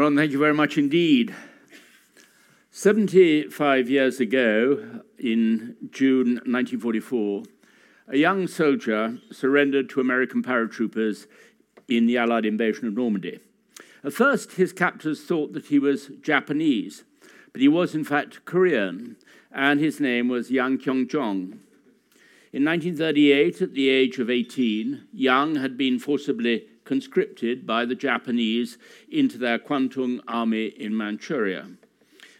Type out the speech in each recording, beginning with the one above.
Ron, thank you very much indeed. 75 years ago, in June 1944, a young soldier surrendered to American paratroopers in the Allied invasion of Normandy. At first, his captors thought that he was Japanese, but he was in fact Korean, and his name was Yang Kyung Jong. In 1938, at the age of 18, Yang had been forcibly conscripted by the Japanese into their Kwantung army in Manchuria.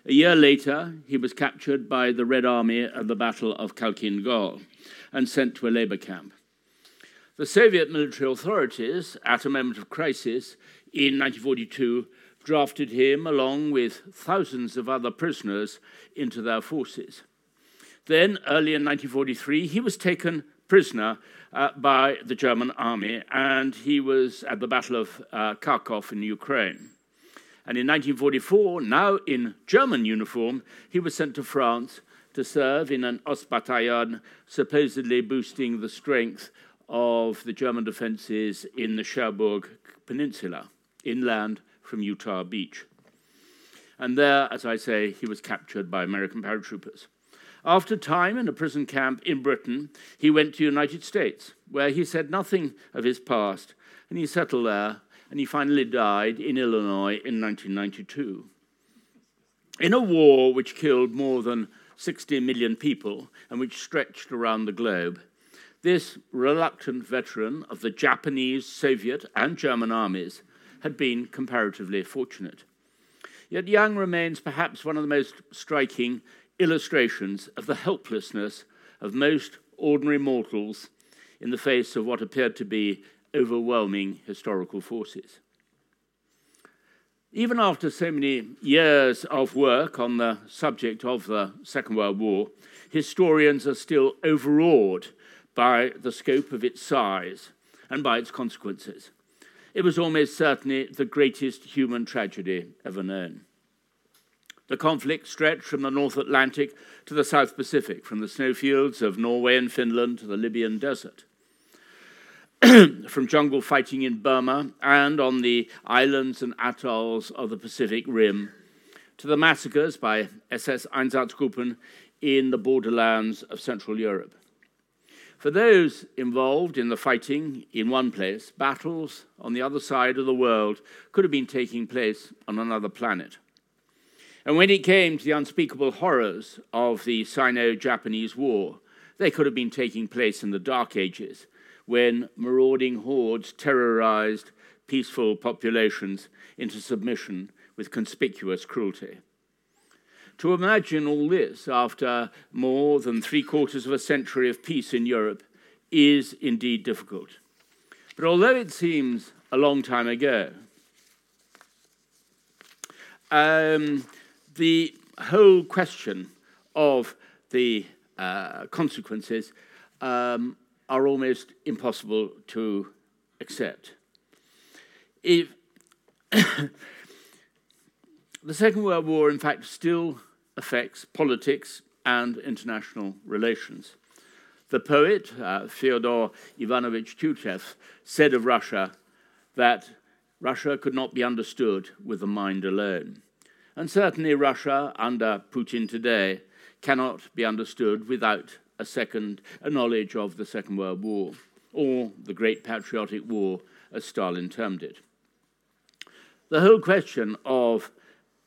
A year later, he was captured by the Red Army at the Battle of Khalkhin Gol and sent to a labor camp. The Soviet military authorities, at a moment of crisis in 1942, drafted him along with thousands of other prisoners into their forces. Then, early in 1943, he was taken prisoner uh, by the German army and he was at the Battle of uh, Kharkov in Ukraine. And in 1944, now in German uniform, he was sent to France to serve in an Ostbataillon, supposedly boosting the strength of the German defenses in the Cherbourg Peninsula, inland from Utah Beach. And there, as I say, he was captured by American paratroopers. After time in a prison camp in Britain, he went to the United States, where he said nothing of his past, and he settled there and he finally died in Illinois in 1992. In a war which killed more than 60 million people and which stretched around the globe, this reluctant veteran of the Japanese, Soviet, and German armies had been comparatively fortunate. Yet Yang remains perhaps one of the most striking illustrations of the helplessness of most ordinary mortals in the face of what appeared to be overwhelming historical forces. Even after so many years of work on the subject of the Second World War, historians are still overawed by the scope of its size and by its consequences. It was almost certainly the greatest human tragedy ever known. The conflict stretched from the North Atlantic to the South Pacific, from the snowfields of Norway and Finland to the Libyan desert. from jungle fighting in Burma and on the islands and atolls of the Pacific Rim to the massacres by SS Einsatzgruppen in the borderlands of Central Europe. For those involved in the fighting in one place, battles on the other side of the world could have been taking place on another planet. And when it came to the unspeakable horrors of the Sino Japanese War, they could have been taking place in the Dark Ages when marauding hordes terrorized peaceful populations into submission with conspicuous cruelty. To imagine all this after more than three quarters of a century of peace in Europe is indeed difficult. But although it seems a long time ago, um, the whole question of the uh, consequences um, are almost impossible to accept. If the Second World War, in fact, still affects politics and international relations. The poet, uh, Fyodor Ivanovich Tyutchev, said of Russia that Russia could not be understood with the mind alone. And certainly, Russia, under Putin today, cannot be understood without a second a knowledge of the Second World War, or the Great Patriotic War, as Stalin termed it. The whole question of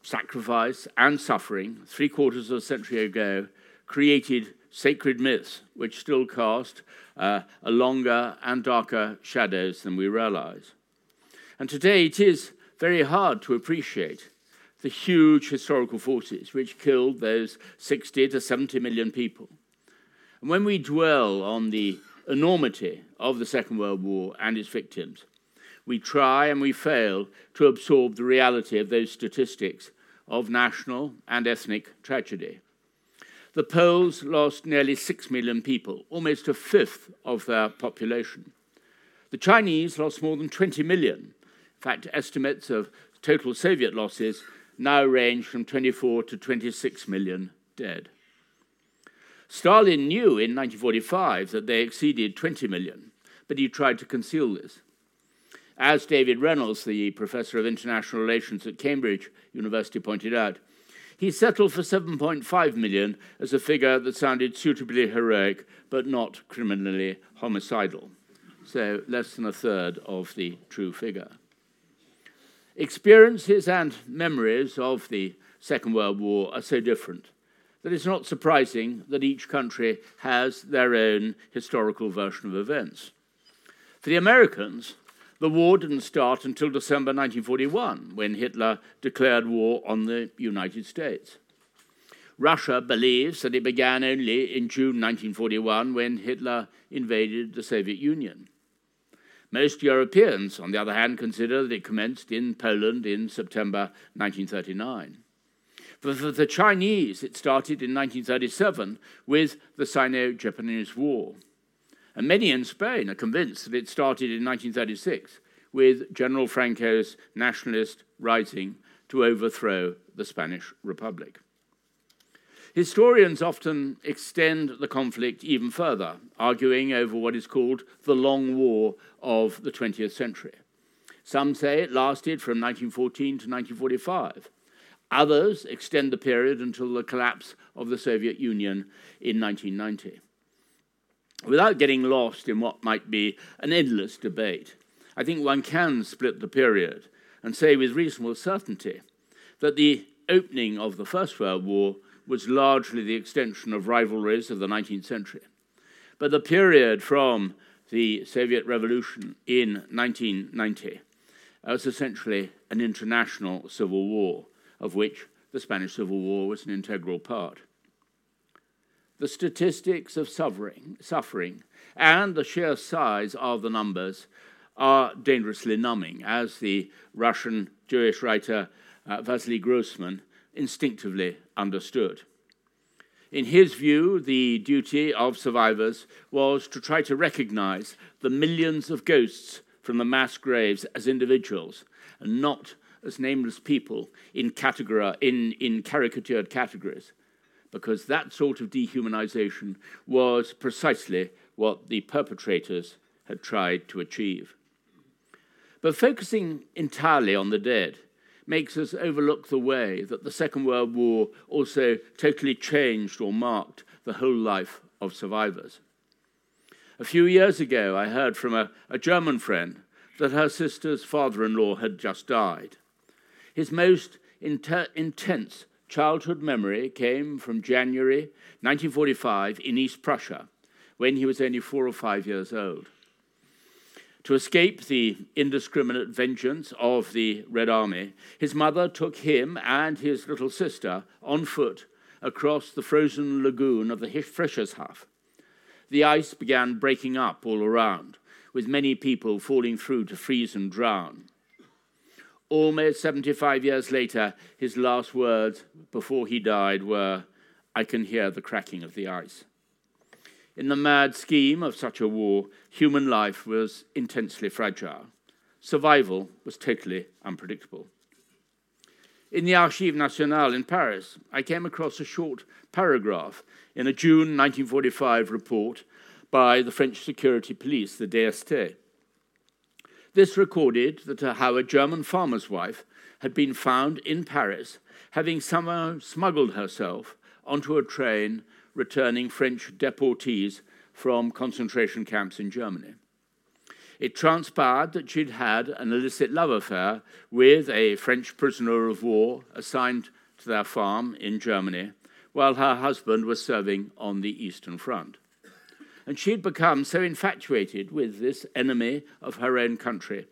sacrifice and suffering, three quarters of a century ago, created sacred myths which still cast uh, a longer and darker shadows than we realize. And today it is very hard to appreciate the huge historical forces which killed those 60 to 70 million people and when we dwell on the enormity of the Second World War and its victims, we try and we fail to absorb the reality of those statistics of national and ethnic tragedy. The Poles lost nearly 6 million people, almost a fifth of their population. The Chinese lost more than 20 million. In fact, estimates of total Soviet losses now range from 24 to 26 million dead. Stalin knew in 1945 that they exceeded 20 million, but he tried to conceal this. As David Reynolds, the professor of international relations at Cambridge University, pointed out, he settled for 7.5 million as a figure that sounded suitably heroic but not criminally homicidal. So less than a third of the true figure. Experiences and memories of the Second World War are so different that it's not surprising that each country has their own historical version of events. For the Americans, the war didn't start until December 1941, when Hitler declared war on the United States. Russia believes that it began only in June 1941 when Hitler invaded the Soviet Union. Most Europeans, on the other hand, consider that it commenced in Poland in September 1939. For the Chinese, it started in 1937 with the Sino Japanese War. And many in Spain are convinced that it started in 1936 with General Franco's nationalist rising to overthrow the Spanish Republic. Historians often extend the conflict even further, arguing over what is called the Long War of the 20th century. Some say it lasted from 1914 to 1945. Others extend the period until the collapse of the Soviet Union in 1990. Without getting lost in what might be an endless debate, I think one can split the period and say with reasonable certainty that the opening of the First World War was largely the extension of rivalries of the 19th century. But the period from the Soviet Revolution in 1990 was essentially an international civil war of which the Spanish Civil War was an integral part. The statistics of suffering, suffering and the sheer size of the numbers are dangerously numbing, as the Russian Jewish writer uh, Vasily Grossman instinctively understood. In his view, the duty of survivors was to try to recognize the millions of ghosts from the mass graves as individuals and not as nameless people in, category, in, in caricatured categories, because that sort of dehumanization was precisely what the perpetrators had tried to achieve. But focusing entirely on the dead makes us overlook the way that the Second World War also totally changed or marked the whole life of survivors. A few years ago, I heard from a, a German friend that her sister's father in law had just died. His most inter- intense childhood memory came from January 1945 in East Prussia, when he was only four or five years old. To escape the indiscriminate vengeance of the Red Army, his mother took him and his little sister on foot across the frozen lagoon of the Frisches Haff. The ice began breaking up all around, with many people falling through to freeze and drown. Almost 75 years later, his last words before he died were, I can hear the cracking of the ice. In the mad scheme of such a war, human life was intensely fragile. Survival was totally unpredictable. In the Archives Nationales in Paris, I came across a short paragraph in a June 1945 report by the French security police, the DST. This recorded that how a German farmer's wife had been found in Paris, having somehow smuggled herself onto a train returning French deportees from concentration camps in Germany. It transpired that she'd had an illicit love affair with a French prisoner of war assigned to their farm in Germany, while her husband was serving on the Eastern Front and she'd become so infatuated with this enemy of her own country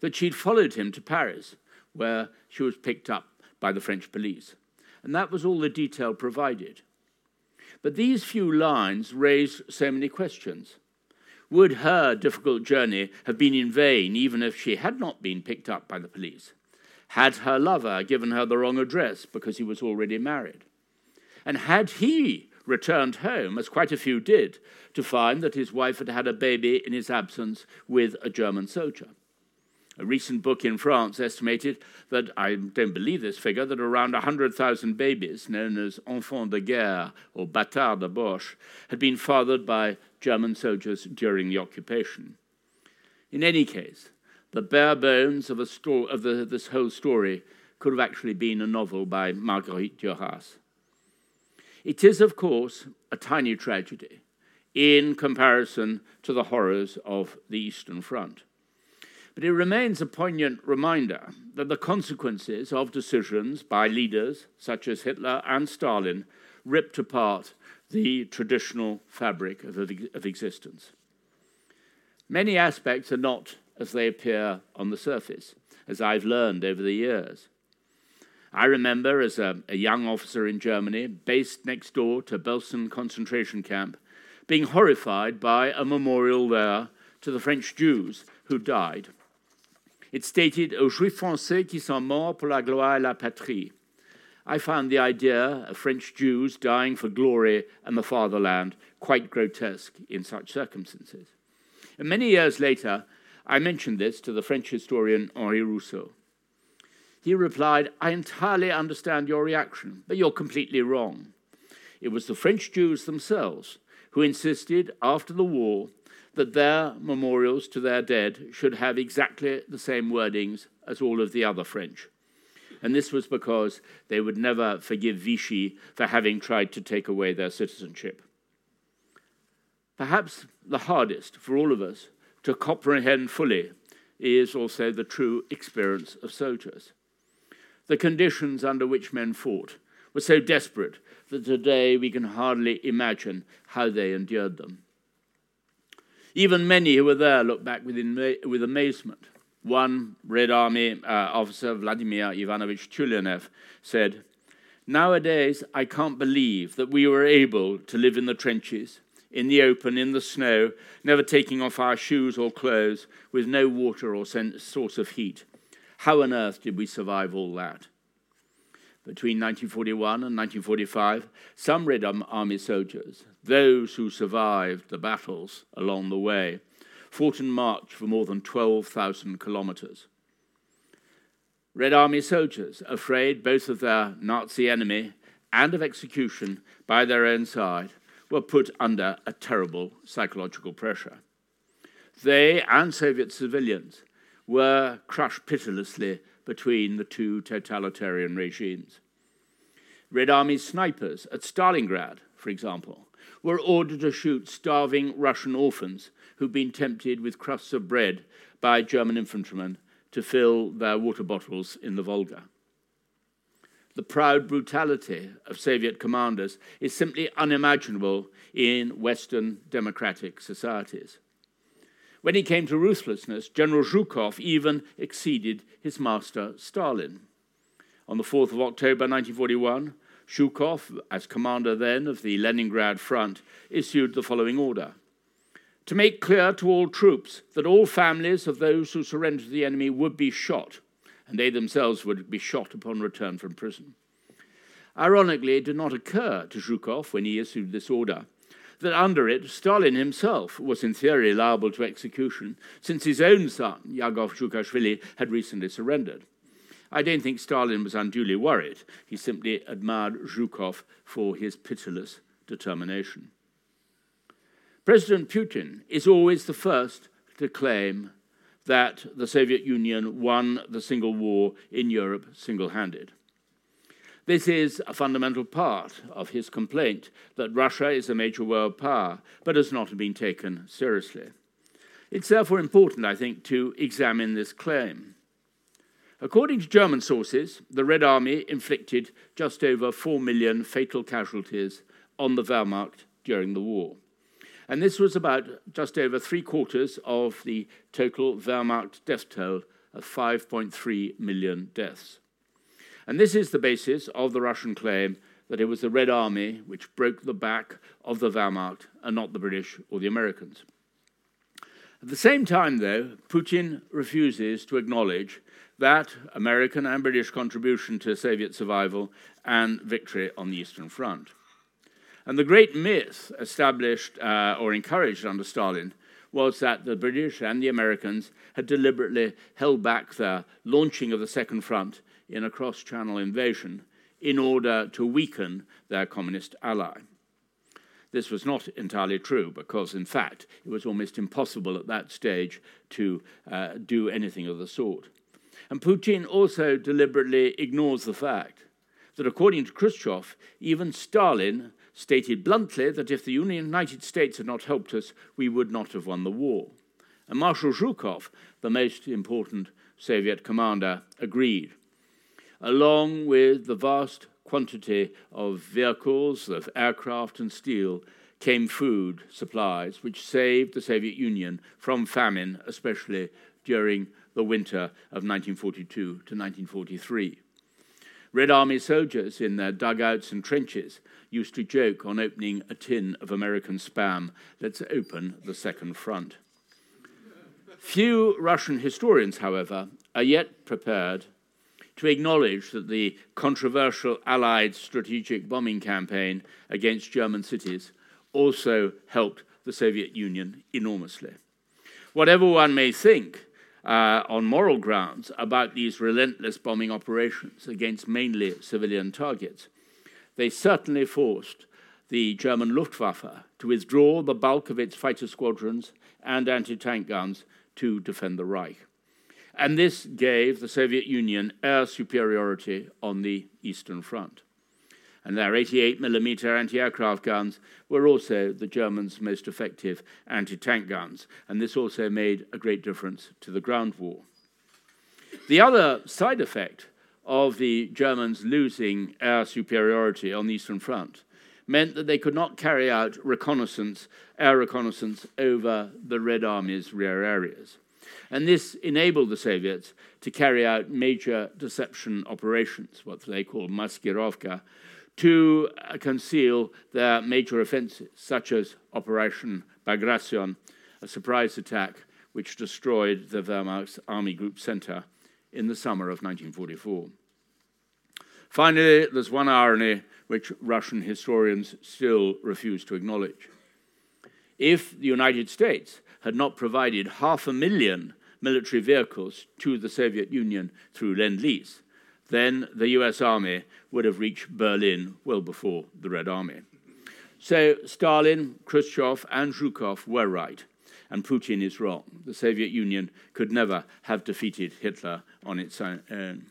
that she'd followed him to Paris, where she was picked up by the French police. And that was all the detail provided. But these few lines raised so many questions. Would her difficult journey have been in vain even if she had not been picked up by the police? Had her lover given her the wrong address because he was already married? And had he returned home, as quite a few did, to find that his wife had had a baby in his absence with a German soldier. A recent book in France estimated that, I don't believe this figure, that around 100,000 babies, known as enfants de guerre or bâtards de Boche, had been fathered by German soldiers during the occupation. In any case, the bare bones of, sto- of the, this whole story could have actually been a novel by Marguerite Duras. It is, of course, a tiny tragedy in comparison to the horrors of the Eastern Front. But it remains a poignant reminder that the consequences of decisions by leaders such as Hitler and Stalin ripped apart the traditional fabric of, of existence. Many aspects are not as they appear on the surface, as I've learned over the years. I remember as a, a, young officer in Germany, based next door to Belsen concentration camp, being horrified by a memorial there to the French Jews who died. It stated aux Juifs français qui sont morts pour la gloire et la patrie. I found the idea of French Jews dying for glory and the fatherland quite grotesque in such circumstances. And many years later, I mentioned this to the French historian Henry Rousso. He replied, I entirely understand your reaction, but you're completely wrong. It was the French Jews themselves who insisted after the war that their memorials to their dead should have exactly the same wordings as all of the other French. And this was because they would never forgive Vichy for having tried to take away their citizenship. Perhaps the hardest for all of us to comprehend fully is also the true experience of soldiers. The conditions under which men fought were so desperate that today we can hardly imagine how they endured them. Even many who were there look back with, with amazement. One Red Army uh, officer, Vladimir Ivanovich Tyulenev, said, Nowadays, I can't believe that we were able to live in the trenches, in the open, in the snow, never taking off our shoes or clothes, with no water or source of heat. How on earth did we survive all that? Between 1941 and 1945, some Red Army soldiers, those who survived the battles along the way, fought and marched for more than 12,000 kilometers. Red Army soldiers, afraid both of their Nazi enemy and of execution by their own side, were put under a terrible psychological pressure. They and Soviet civilians were crushed pitilessly between the two totalitarian regimes. Red Army snipers at Stalingrad, for example, were ordered to shoot starving Russian orphans who'd been tempted with crusts of bread by German infantrymen to fill their water bottles in the Volga. The proud brutality of Soviet commanders is simply unimaginable in Western democratic societies. When he came to ruthlessness, General Zhukov even exceeded his master Stalin. On the 4th of October 1941, Zhukov, as commander then of the Leningrad front, issued the following order to make clear to all troops that all families of those who surrendered to the enemy would be shot, and they themselves would be shot upon return from prison. Ironically, it did not occur to Zhukov when he issued this order that under it, Stalin himself was in theory liable to execution, since his own son, Yakov Dzhugashvili, had recently surrendered. I don't think Stalin was unduly worried. He simply admired Zhukov for his pitiless determination. President Putin is always the first to claim that the Soviet Union won the single war in Europe single handed. This is a fundamental part of his complaint that Russia is a major world power, but has not been taken seriously. It's therefore important, I think, to examine this claim. According to German sources, the Red Army inflicted just over 4 million fatal casualties on the Wehrmacht during the war. And this was about just over three quarters of the total Wehrmacht death toll of 5.3 million deaths. And this is the basis of the Russian claim that it was the Red Army which broke the back of the Wehrmacht and not the British or the Americans. At the same time, though, Putin refuses to acknowledge that American and British contribution to Soviet survival and victory on the Eastern Front. And the great myth established uh, or encouraged under Stalin was that the British and the Americans had deliberately held back the launching of the Second Front in a cross channel invasion in order to weaken their communist ally. this was not entirely true because, in fact, it was almost impossible at that stage to uh, do anything of the sort. And Putin also deliberately ignores the fact that, according to Khrushchev, even Stalin stated bluntly that if the Union United States had not helped us, we would not have won the war. And Marshal Zhukov, the most important Soviet commander, agreed. Along with the vast quantity of vehicles, of aircraft and steel, came food supplies, which saved the Soviet Union from famine, especially during the winter of 1942 to 1943. Red Army soldiers in their dugouts and trenches used to joke on opening a tin of American spam, let's open the second front. Few Russian historians, however, are yet prepared to acknowledge that the controversial Allied strategic bombing campaign against German cities also helped the Soviet Union enormously. Whatever one may think uh, on moral grounds about these relentless bombing operations against mainly civilian targets. They certainly forced the German Luftwaffe to withdraw the bulk of its fighter squadrons and anti tank guns to defend the Reich. And this gave the Soviet Union air superiority on the Eastern Front and their 88 millimeter anti-aircraft guns were also the Germans' most effective anti-tank guns, and this also made a great difference to the ground war. The other side effect of the Germans losing air superiority on the Eastern Front meant that they could not carry out reconnaissance, air reconnaissance over the Red Army's rear areas. And this enabled the Soviets to carry out major deception operations, what they call maskirovka, to uh, conceal their major offences, such as Operation Bagration, a surprise attack which destroyed the Wehrmacht's Army Group Center in the summer of 1944. Finally, there's one irony which Russian historians still refuse to acknowledge. If the United States had not provided half a million military vehicles to the Soviet Union through Lend Lease, then the US Army would have reached Berlin well before the Red Army. So Stalin, Khrushchev, and Zhukov were right, and Putin is wrong. The Soviet Union could never have defeated Hitler on its own.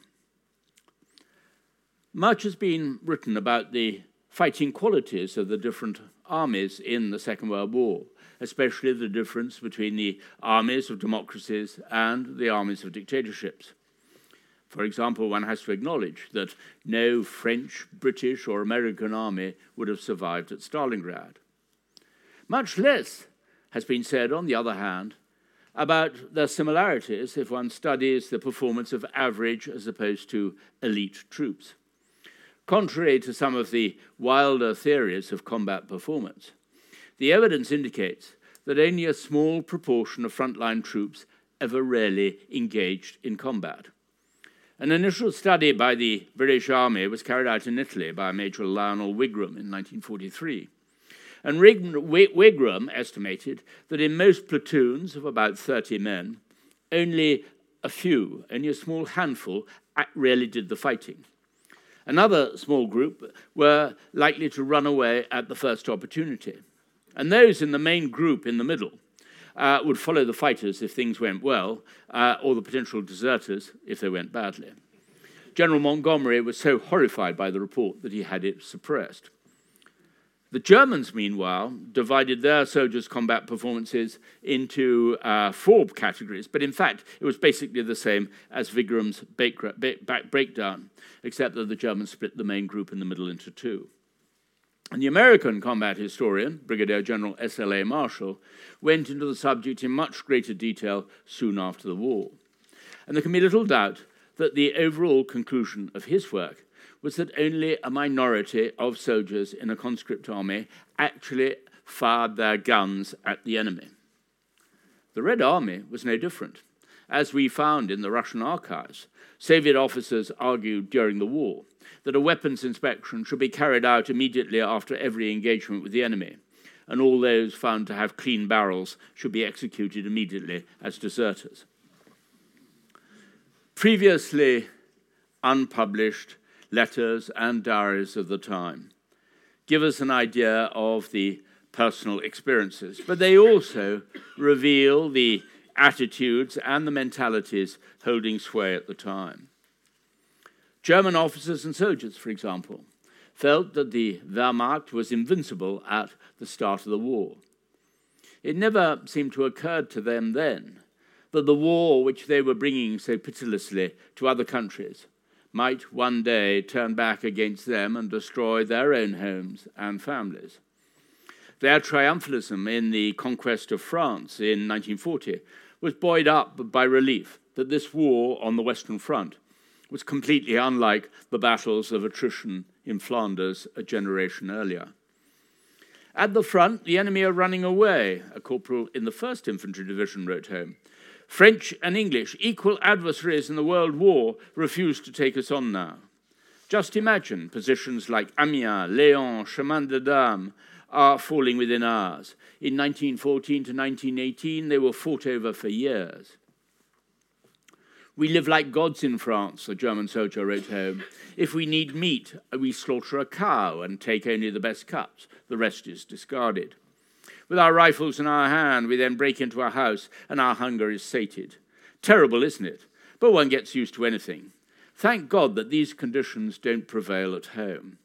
Much has been written about the fighting qualities of the different armies in the Second World War, especially the difference between the armies of democracies and the armies of dictatorships. For example, one has to acknowledge that no French, British, or American army would have survived at Stalingrad. Much less has been said, on the other hand, about their similarities if one studies the performance of average as opposed to elite troops. Contrary to some of the wilder theories of combat performance, the evidence indicates that only a small proportion of frontline troops ever really engaged in combat. An initial study by the British Army was carried out in Italy by Major Lionel Wigram in 1943. And Wigram estimated that in most platoons of about 30 men, only a few, only a small handful, really did the fighting. Another small group were likely to run away at the first opportunity. And those in the main group in the middle uh, would follow the fighters if things went well, uh, or the potential deserters if they went badly. General Montgomery was so horrified by the report that he had it suppressed. The Germans, meanwhile, divided their soldiers' combat performances into uh, four categories, but in fact, it was basically the same as Wigram's breakdown, except that the Germans split the main group in the middle into two. And the American combat historian, Brigadier General S.L.A. Marshall, went into the subject in much greater detail soon after the war. And there can be little doubt that the overall conclusion of his work was that only a minority of soldiers in a conscript army actually fired their guns at the enemy. The Red Army was no different. As we found in the Russian archives, Soviet officers argued during the war that a weapons inspection should be carried out immediately after every engagement with the enemy, and all those found to have clean barrels should be executed immediately as deserters. Previously unpublished letters and diaries of the time give us an idea of the personal experiences, but they also reveal the attitudes and the mentalities holding sway at the time. German officers and soldiers, for example, felt that the Wehrmacht was invincible at the start of the war. It never seemed to occur to them then that the war which they were bringing so pitilessly to other countries might one day turn back against them and destroy their own homes and families. Their triumphalism in the conquest of France in 1940 was buoyed up by relief that this war on the Western Front was completely unlike the battles of attrition in Flanders a generation earlier. At the front, the enemy are running away, a corporal in the 1st Infantry Division wrote home. French and English, equal adversaries in the World War, refuse to take us on now. Just imagine positions like Amiens, Laon, Chemin des Dames are falling within ours. In 1914 to 1918, they were fought over for years. We live like gods in France, a German soldier wrote home. If we need meat, we slaughter a cow and take only the best cuts. The rest is discarded. With our rifles in our hand, we then break into a house and our hunger is sated. Terrible, isn't it? But one gets used to anything. Thank God that these conditions don't prevail at home.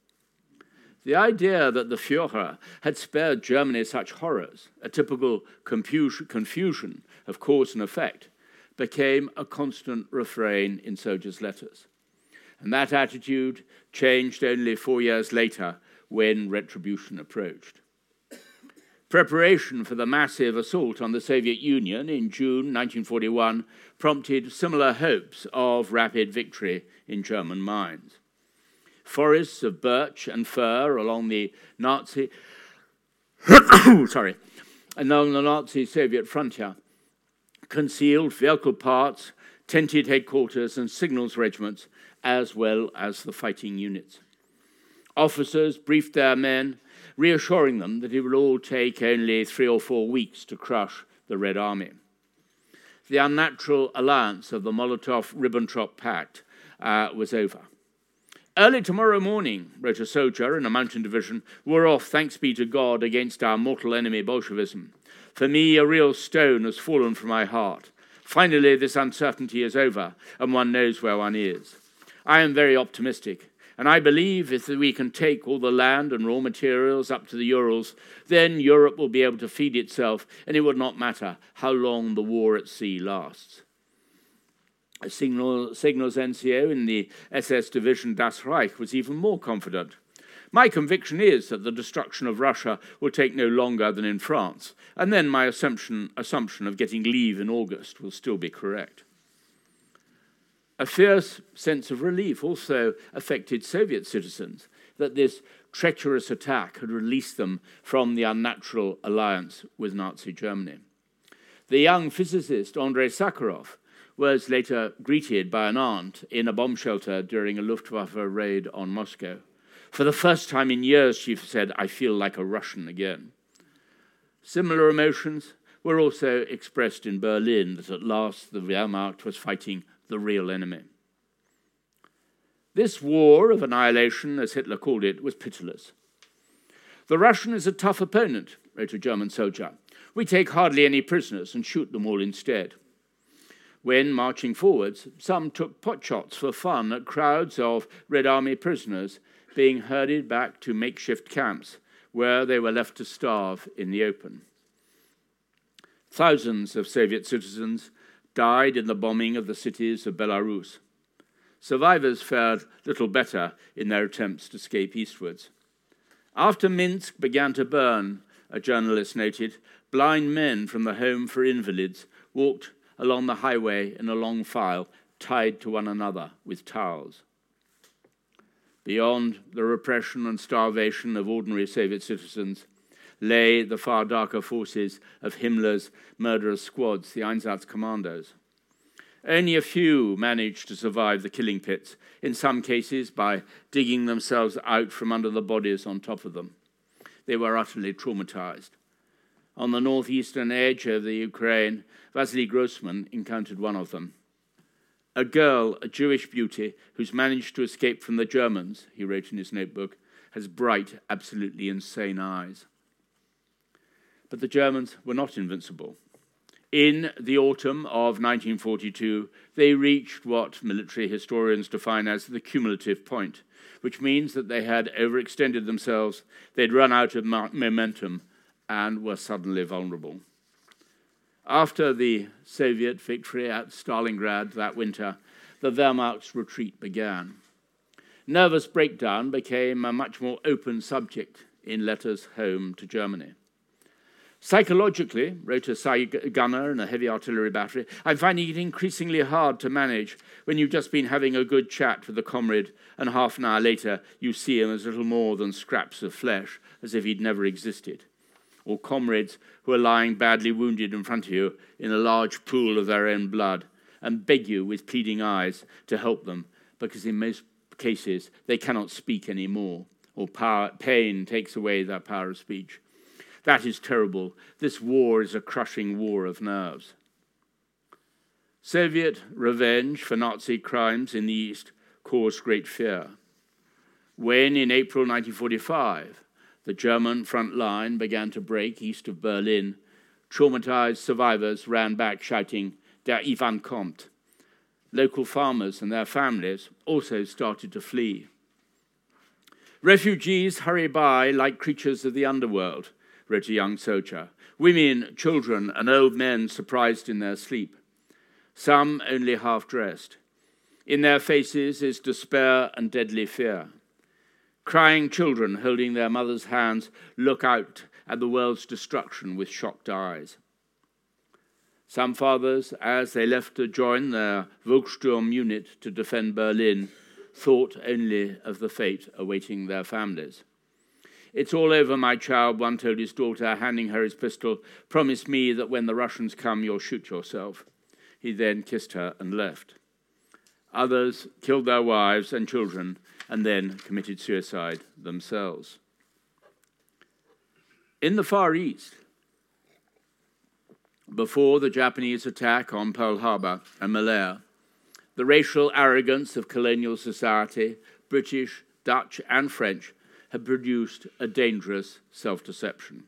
The idea that the Fuhrer had spared Germany such horrors, a typical confusion of cause and effect, became a constant refrain in soldiers' letters. And that attitude changed only four years later when retribution approached. Preparation for the massive assault on the Soviet Union in June 1941 prompted similar hopes of rapid victory in German minds. Forests of birch and fir along the Nazi sorry, along the Nazi Soviet frontier concealed vehicle parts, tented headquarters, and signals regiments, as well as the fighting units. Officers briefed their men, reassuring them that it would all take only three or four weeks to crush the Red Army. The unnatural alliance of the Molotov Ribbentrop Pact uh, was over. Early tomorrow morning, wrote a soldier in a mountain division, we're off, thanks be to God, against our mortal enemy Bolshevism. For me, a real stone has fallen from my heart. Finally, this uncertainty is over, and one knows where one is. I am very optimistic, and I believe if we can take all the land and raw materials up to the Urals, then Europe will be able to feed itself, and it would not matter how long the war at sea lasts. A signal, signals NCO in the SS division Das Reich was even more confident. My conviction is that the destruction of Russia will take no longer than in France, and then my assumption, assumption of getting leave in August will still be correct. A fierce sense of relief also affected Soviet citizens that this treacherous attack had released them from the unnatural alliance with Nazi Germany. The young physicist Andrei Sakharov was later greeted by an aunt in a bomb shelter during a Luftwaffe raid on Moscow. For the first time in years, she said, I feel like a Russian again. Similar emotions were also expressed in Berlin that at last the Wehrmacht was fighting the real enemy. This war of annihilation, as Hitler called it, was pitiless. The Russian is a tough opponent, wrote a German soldier. We take hardly any prisoners and shoot them all instead. When marching forwards, some took potshots for fun at crowds of Red Army prisoners being herded back to makeshift camps where they were left to starve in the open. Thousands of Soviet citizens died in the bombing of the cities of Belarus. Survivors fared little better in their attempts to escape eastwards. After Minsk began to burn, a journalist noted, blind men from the Home for Invalids walked along the highway in a long file, tied to one another with towels. Beyond the repression and starvation of ordinary Soviet citizens lay the far darker forces of Himmler's murderous squads, the Einsatz commandos. Only a few managed to survive the killing pits, in some cases by digging themselves out from under the bodies on top of them. They were utterly traumatized. On the northeastern edge of the Ukraine, Vasily Grossman encountered one of them. A girl, a Jewish beauty, who's managed to escape from the Germans, he wrote in his notebook, has bright, absolutely insane eyes. But the Germans were not invincible. In the autumn of 1942, they reached what military historians define as the cumulative point, which means that they had overextended themselves, they'd run out of momentum, and were suddenly vulnerable. After the Soviet victory at Stalingrad that winter, the Wehrmacht's retreat began. Nervous breakdown became a much more open subject in letters home to Germany. Psychologically, wrote a gunner in a heavy artillery battery, I'm finding it increasingly hard to manage when you've just been having a good chat with a comrade and half an hour later you see him as little more than scraps of flesh, as if he'd never existed. Or comrades who are lying badly wounded in front of you in a large pool of their own blood and beg you with pleading eyes to help them because in most cases they cannot speak any more or power, pain takes away their power of speech. That is terrible. This war is a crushing war of nerves. Soviet revenge for Nazi crimes in the East caused great fear. When, in April 1945, the German front line began to break east of Berlin, traumatized survivors ran back shouting, Der Ivan kommt. Local farmers and their families also started to flee. Refugees hurry by like creatures of the underworld, wrote a young soldier. Women, children, and old men surprised in their sleep. Some only half dressed. In their faces is despair and deadly fear. Crying children holding their mothers' hands look out at the world's destruction with shocked eyes. Some fathers, as they left to join their Volkssturm unit to defend Berlin, thought only of the fate awaiting their families. It's all over, my child, one told his daughter, handing her his pistol. Promise me that when the Russians come, you'll shoot yourself. He then kissed her and left. Others killed their wives and children and then committed suicide themselves. In the Far East, before the Japanese attack on Pearl Harbor and Malaya, the racial arrogance of colonial society, British, Dutch, and French, had produced a dangerous self deception.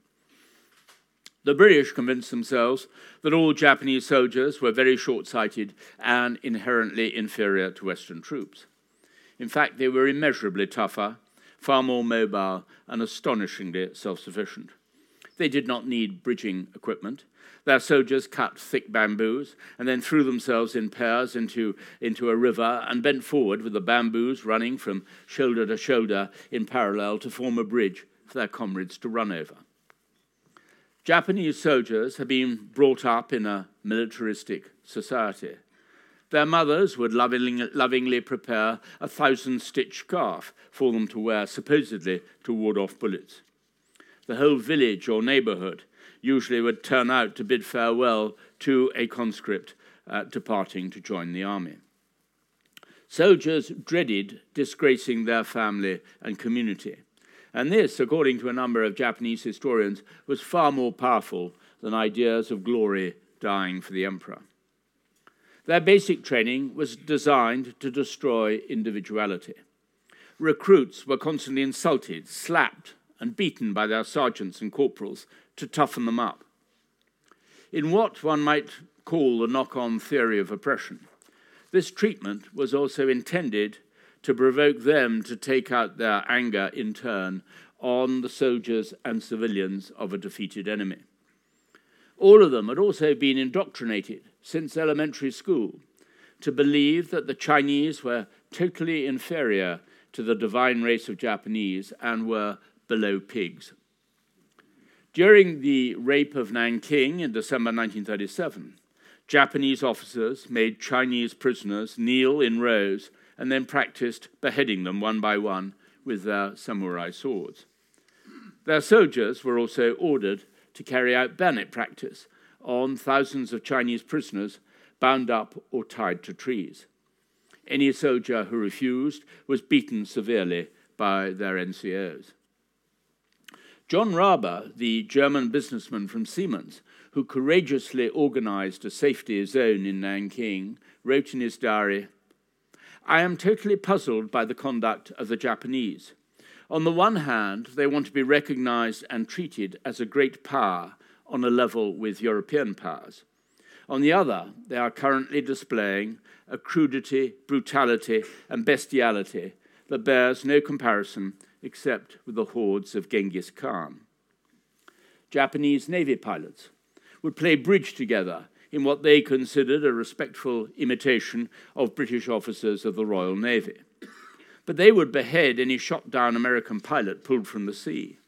The British convinced themselves that all Japanese soldiers were very short sighted and inherently inferior to Western troops. In fact, they were immeasurably tougher, far more mobile, and astonishingly self sufficient. They did not need bridging equipment. Their soldiers cut thick bamboos and then threw themselves in pairs into, into a river and bent forward with the bamboos running from shoulder to shoulder in parallel to form a bridge for their comrades to run over. Japanese soldiers had been brought up in a militaristic society. Their mothers would lovingly, prepare a thousand stitch scarf for them to wear, supposedly to ward off bullets. The whole village or neighborhood usually would turn out to bid farewell to a conscript uh, departing to join the army. Soldiers dreaded disgracing their family and community. And this, according to a number of Japanese historians, was far more powerful than ideas of glory dying for the emperor. Their basic training was designed to destroy individuality. Recruits were constantly insulted, slapped, and beaten by their sergeants and corporals to toughen them up. In what one might call the knock on theory of oppression, this treatment was also intended to provoke them to take out their anger in turn on the soldiers and civilians of a defeated enemy. All of them had also been indoctrinated since elementary school to believe that the Chinese were totally inferior to the divine race of Japanese and were below pigs. During the rape of Nanking in December 1937, Japanese officers made Chinese prisoners kneel in rows and then practiced beheading them one by one with their samurai swords. Their soldiers were also ordered to carry out bayonet practice on thousands of Chinese prisoners bound up or tied to trees. Any soldier who refused was beaten severely by their NCOs. John Rabe, the German businessman from Siemens, who courageously organized a safety zone in Nanking, wrote in his diary I am totally puzzled by the conduct of the Japanese. On the one hand, they want to be recognized and treated as a great power on a level with European powers. On the other, they are currently displaying a crudity, brutality, and bestiality that bears no comparison except with the hordes of Genghis Khan. Japanese Navy pilots would play bridge together in what they considered a respectful imitation of British officers of the Royal Navy. But they would behead any shot down American pilot pulled from the sea.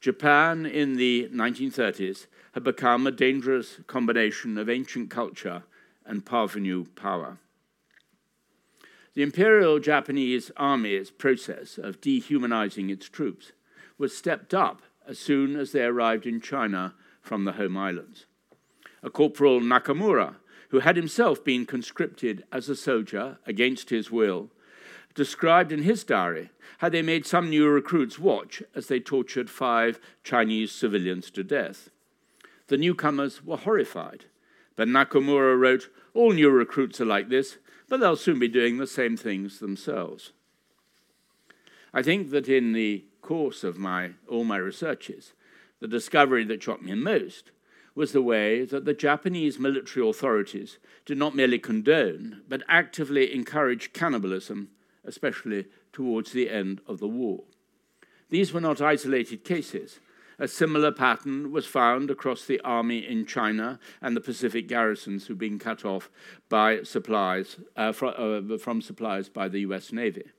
Japan in the 1930s had become a dangerous combination of ancient culture and parvenu power. The Imperial Japanese Army's process of dehumanizing its troops was stepped up as soon as they arrived in China from the home islands. A Corporal Nakamura, who had himself been conscripted as a soldier against his will, described in his diary how they made some new recruits watch as they tortured five Chinese civilians to death. The newcomers were horrified, but Nakamura wrote, All new recruits are like this, but they'll soon be doing the same things themselves. I think that in the course of my, all my researches, the discovery that shocked me most was the way that the Japanese military authorities did not merely condone, but actively encourage cannibalism, especially towards the end of the war. These were not isolated cases. A similar pattern was found across the army in China and the Pacific garrisons who'd been cut off by supplies, uh, fr- uh, from supplies by the US Navy.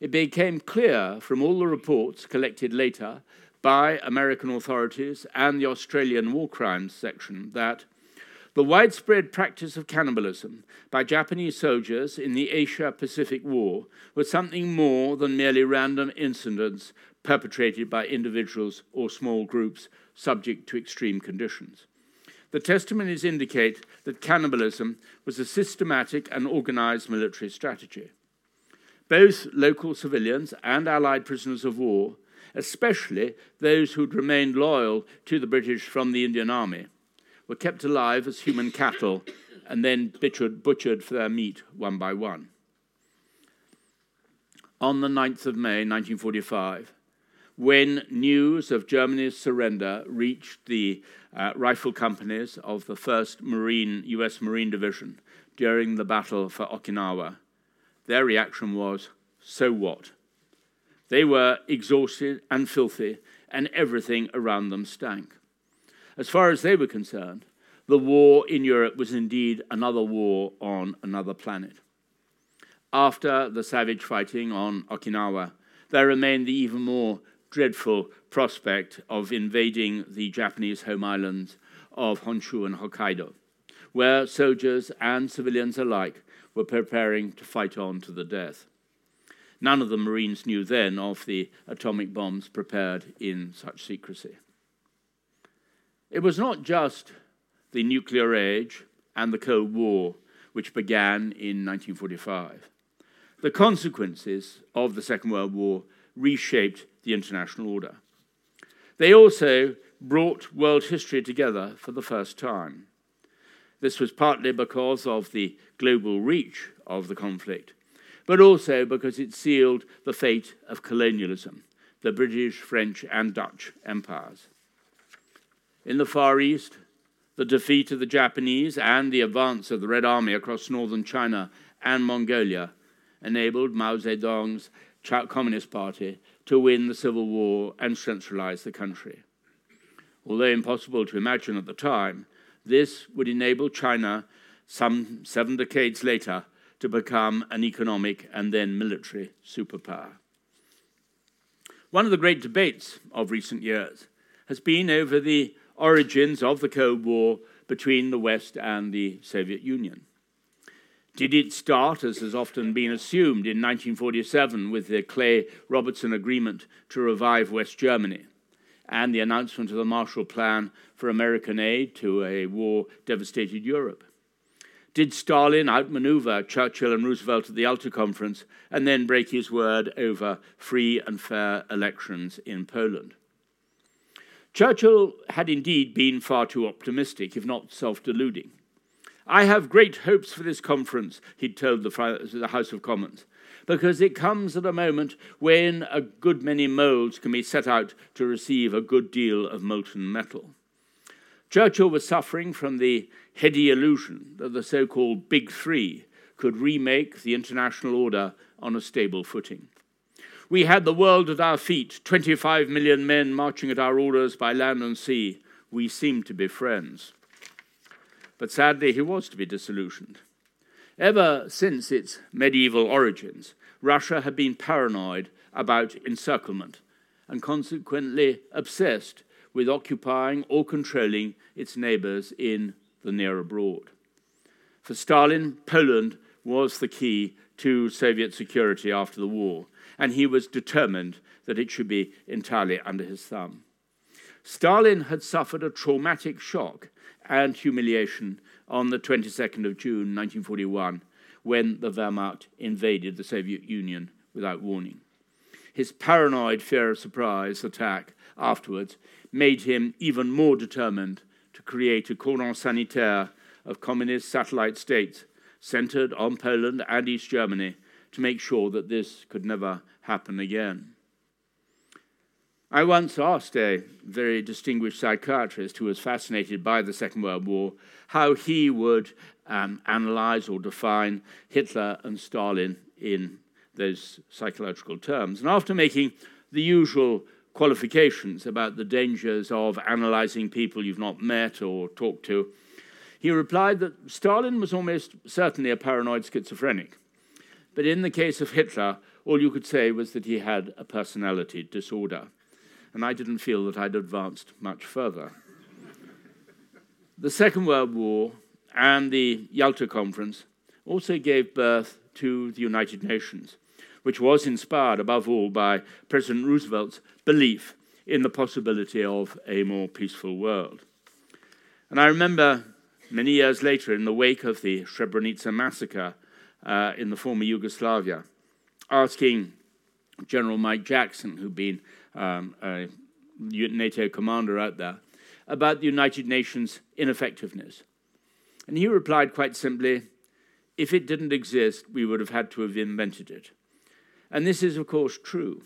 It became clear from all the reports collected later by American authorities and the Australian War Crimes Section that the widespread practice of cannibalism by Japanese soldiers in the Asia Pacific War was something more than merely random incidents perpetrated by individuals or small groups subject to extreme conditions. The testimonies indicate that cannibalism was a systematic and organized military strategy. Both local civilians and Allied prisoners of war especially those who'd remained loyal to the British from the Indian Army, were kept alive as human cattle and then butchered, butchered for their meat one by one. On the 9th of May 1945, when news of Germany's surrender reached the uh, rifle companies of the 1st Marine, US Marine Division during the battle for Okinawa, their reaction was, so what? They were exhausted and filthy, and everything around them stank. As far as they were concerned, the war in Europe was indeed another war on another planet. After the savage fighting on Okinawa, there remained the even more dreadful prospect of invading the Japanese home islands of Honshu and Hokkaido, where soldiers and civilians alike were preparing to fight on to the death. None of the Marines knew then of the atomic bombs prepared in such secrecy. It was not just the nuclear age and the Cold War which began in 1945. The consequences of the Second World War reshaped the international order. They also brought world history together for the first time. This was partly because of the global reach of the conflict, but also because it sealed the fate of colonialism, the British, French, and Dutch empires. In the Far East, the defeat of the Japanese and the advance of the Red Army across northern China and Mongolia enabled Mao Zedong's Communist Party to win the civil war and centralize the country. Although impossible to imagine at the time, this would enable China, some seven decades later, to become an economic and then military superpower. One of the great debates of recent years has been over the origins of the Cold War between the West and the Soviet Union. Did it start, as has often been assumed, in 1947 with the Clay Robertson Agreement to revive West Germany and the announcement of the Marshall Plan for American aid to a war devastated Europe? Did Stalin outmaneuver Churchill and Roosevelt at the Yalta Conference and then break his word over free and fair elections in Poland? Churchill had indeed been far too optimistic, if not self deluding. I have great hopes for this conference, he'd told the, House of Commons, because it comes at a moment when a good many molds can be set out to receive a good deal of molten metal. Churchill was suffering from the heady illusion that the so called Big Three could remake the international order on a stable footing. We had the world at our feet, 25 million men marching at our orders by land and sea. We seemed to be friends. But sadly, he was to be disillusioned. Ever since its medieval origins, Russia had been paranoid about encirclement and consequently obsessed with occupying or controlling its neighbors in the near abroad. For Stalin, Poland was the key to Soviet security after the war, and he was determined that it should be entirely under his thumb. Stalin had suffered a traumatic shock and humiliation on the 22nd of June 1941 when the Wehrmacht invaded the Soviet Union without warning. His paranoid fear of surprise attack afterwards made him even more determined to create a cordon sanitaire of communist satellite states centered on Poland and East Germany to make sure that this could never happen again. I once asked a very distinguished psychiatrist who was fascinated by the Second World War how he would um, analyze or define Hitler and Stalin in those psychological terms. And after making the usual qualifications about the dangers of analyzing people you've not met or talked to, he replied that Stalin was almost certainly a paranoid schizophrenic. But in the case of Hitler, all you could say was that he had a personality disorder and I didn't feel that I'd advanced much further. the Second World War and the Yalta Conference also gave birth to the United Nations, which was inspired above all by President Roosevelt's belief in the possibility of a more peaceful world. And I remember many years later, in the wake of the Srebrenica massacre uh, in the former Yugoslavia, asking General Mike Jackson, who'd been um, a NATO commander out there, about the United Nations' ineffectiveness. And he replied quite simply if it didn't exist, we would have had to have invented it. And this is, of course, true.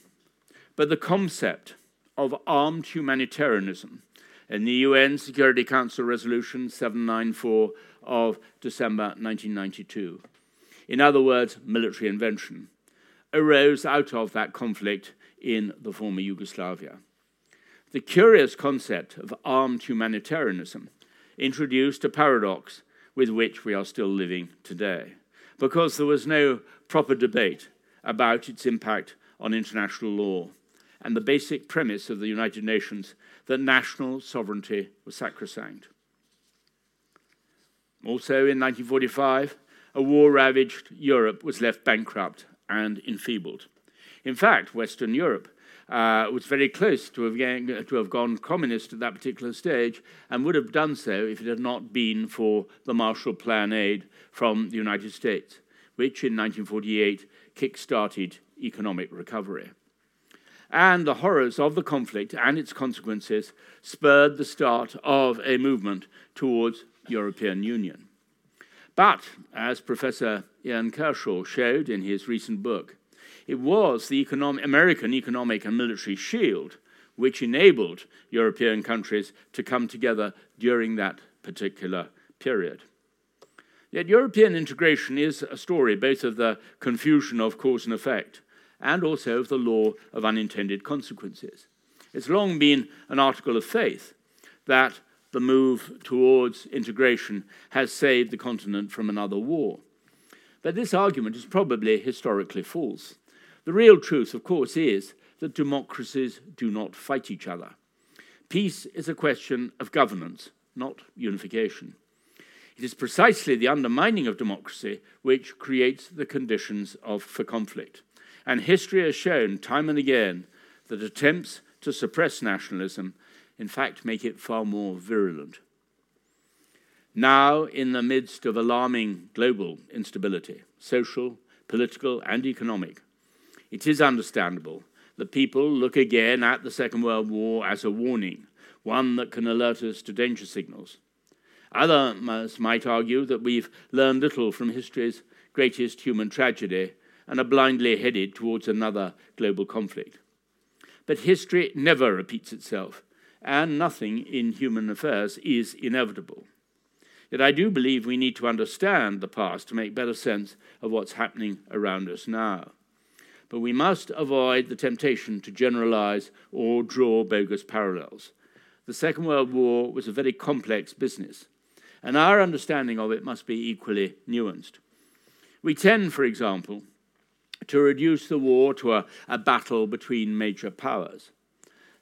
But the concept of armed humanitarianism in the UN Security Council Resolution 794 of December 1992, in other words, military invention, arose out of that conflict in the former Yugoslavia. The curious concept of armed humanitarianism introduced a paradox with which we are still living today, because there was no proper debate about its impact on international law and the basic premise of the United Nations that national sovereignty was sacrosanct. Also in 1945, a war ravaged Europe was left bankrupt and enfeebled. In fact, Western Europe uh, was very close to have, to have gone communist at that particular stage and would have done so if it had not been for the Marshall Plan aid from the United States, which in 1948 kick started economic recovery. And the horrors of the conflict and its consequences spurred the start of a movement towards European Union. But, as Professor Ian Kershaw showed in his recent book, it was the economic, American economic and military shield which enabled European countries to come together during that particular period. Yet European integration is a story both of the confusion of cause and effect and also of the law of unintended consequences. It's long been an article of faith that the move towards integration has saved the continent from another war. But this argument is probably historically false. The real truth, of course, is that democracies do not fight each other. Peace is a question of governance, not unification. It is precisely the undermining of democracy which creates the conditions of, for conflict. And history has shown time and again that attempts to suppress nationalism, in fact, make it far more virulent. Now, in the midst of alarming global instability, social, political, and economic, it is understandable that people look again at the Second World War as a warning, one that can alert us to danger signals. Others might argue that we've learned little from history's greatest human tragedy and are blindly headed towards another global conflict. But history never repeats itself, and nothing in human affairs is inevitable. Yet I do believe we need to understand the past to make better sense of what's happening around us now. But we must avoid the temptation to generalize or draw bogus parallels. The Second World War was a very complex business, and our understanding of it must be equally nuanced. We tend, for example, to reduce the war to a, a battle between major powers.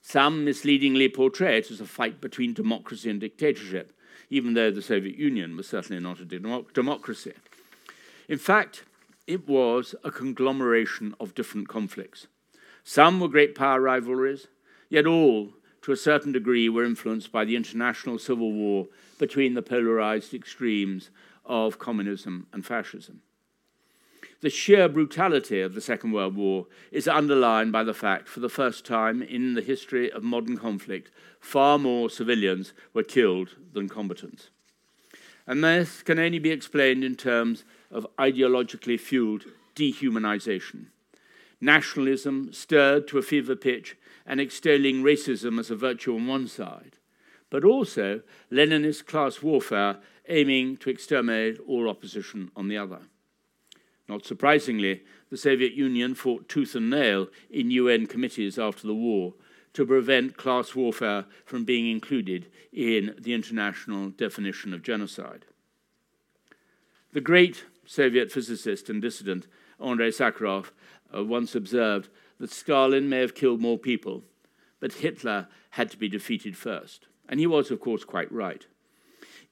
Some misleadingly portray it as a fight between democracy and dictatorship, even though the Soviet Union was certainly not a democracy. In fact, it was a conglomeration of different conflicts. Some were great power rivalries, yet all, to a certain degree, were influenced by the international civil war between the polarized extremes of communism and fascism. The sheer brutality of the Second World War is underlined by the fact, for the first time in the history of modern conflict, far more civilians were killed than combatants. And this can only be explained in terms of ideologically fueled dehumanization. Nationalism stirred to a fever pitch and extolling racism as a virtue on one side, but also Leninist class warfare aiming to exterminate all opposition on the other. Not surprisingly, the Soviet Union fought tooth and nail in UN committees after the war to prevent class warfare from being included in the international definition of genocide. The great Soviet physicist and dissident Andrei Sakharov uh, once observed that Stalin may have killed more people, but Hitler had to be defeated first. And he was, of course, quite right.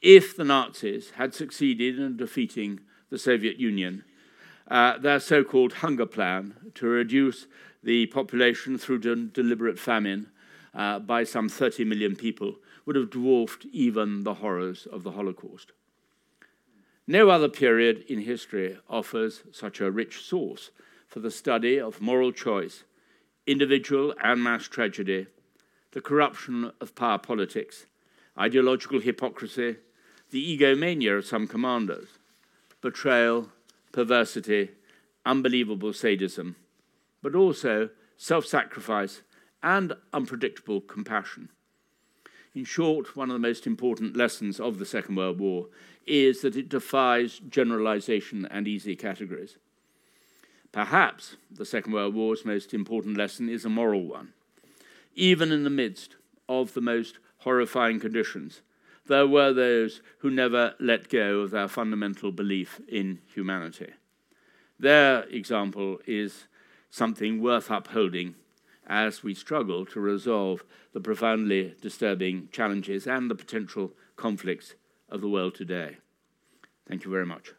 If the Nazis had succeeded in defeating the Soviet Union, uh, their so called hunger plan to reduce the population through de- deliberate famine uh, by some 30 million people would have dwarfed even the horrors of the Holocaust. No other period in history offers such a rich source for the study of moral choice, individual and mass tragedy, the corruption of power politics, ideological hypocrisy, the egomania of some commanders, betrayal, perversity, unbelievable sadism, but also self sacrifice and unpredictable compassion. In short, one of the most important lessons of the Second World War is that it defies generalization and easy categories. Perhaps the Second World War's most important lesson is a moral one. Even in the midst of the most horrifying conditions, there were those who never let go of their fundamental belief in humanity. Their example is something worth upholding as we struggle to resolve the profoundly disturbing challenges and the potential conflicts of the world today. Thank you very much.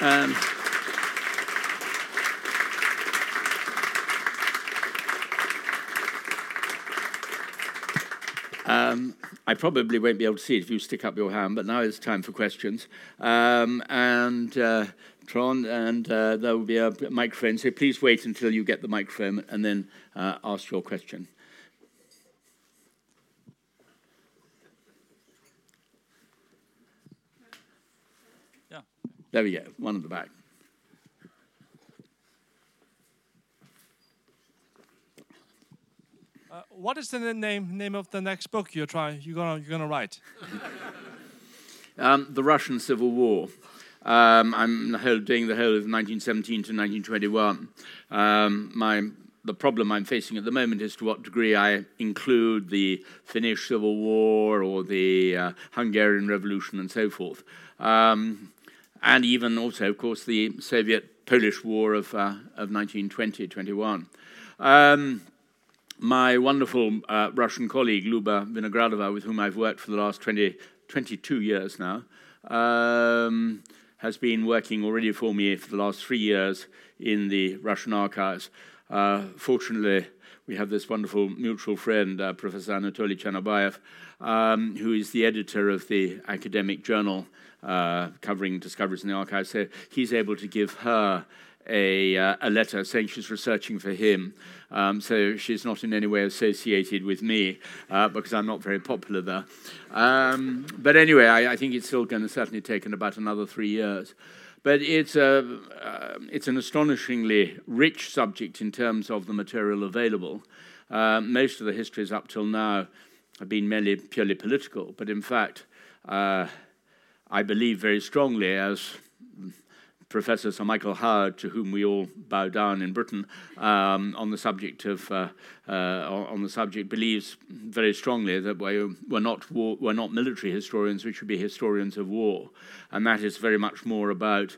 Um, um, I probably won't be able to see it if you stick up your hand, but now it's time for questions. Um, and uh, Trond, and uh, there will be a microphone, so please wait until you get the microphone and then uh, ask your question. There we go, one at the back. Uh, what is the name name of the next book you're trying you're gonna you're gonna write? um, the Russian Civil War. Um, I'm doing the whole of 1917 to 1921. Um, my the problem I'm facing at the moment is to what degree I include the Finnish Civil War or the uh, Hungarian Revolution and so forth. Um, and even also, of course, the Soviet Polish War of, uh, of 1920 21. Um, my wonderful uh, Russian colleague, Luba Vinogradova, with whom I've worked for the last 20, 22 years now, um, has been working already for me for the last three years in the Russian archives. Uh, fortunately, we have this wonderful mutual friend, uh, Professor Anatoly Chernobayev, um, who is the editor of the academic journal uh, covering discoveries in the archives. So he's able to give her a, uh, a letter saying she's researching for him. Um, so she's not in any way associated with me uh, because I'm not very popular there. Um, but anyway, I, I, think it's still going to certainly take about another three years. But it's, a, uh, it's an astonishingly rich subject in terms of the material available. Uh, most of the histories up till now have been merely purely political, but in fact, uh, I believe very strongly, as Professor Sir Michael Howard, to whom we all bow down in Britain, um, on the subject of uh, uh, on the subject, believes very strongly that we're, we're not war, we're not military historians; we should be historians of war, and that is very much more about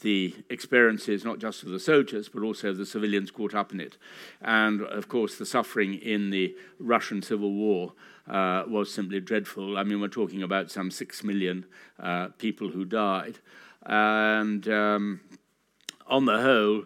the experiences not just of the soldiers but also of the civilians caught up in it, and of course the suffering in the Russian Civil War. Uh, was simply dreadful. I mean, we're talking about some six million uh, people who died. And um, on the whole,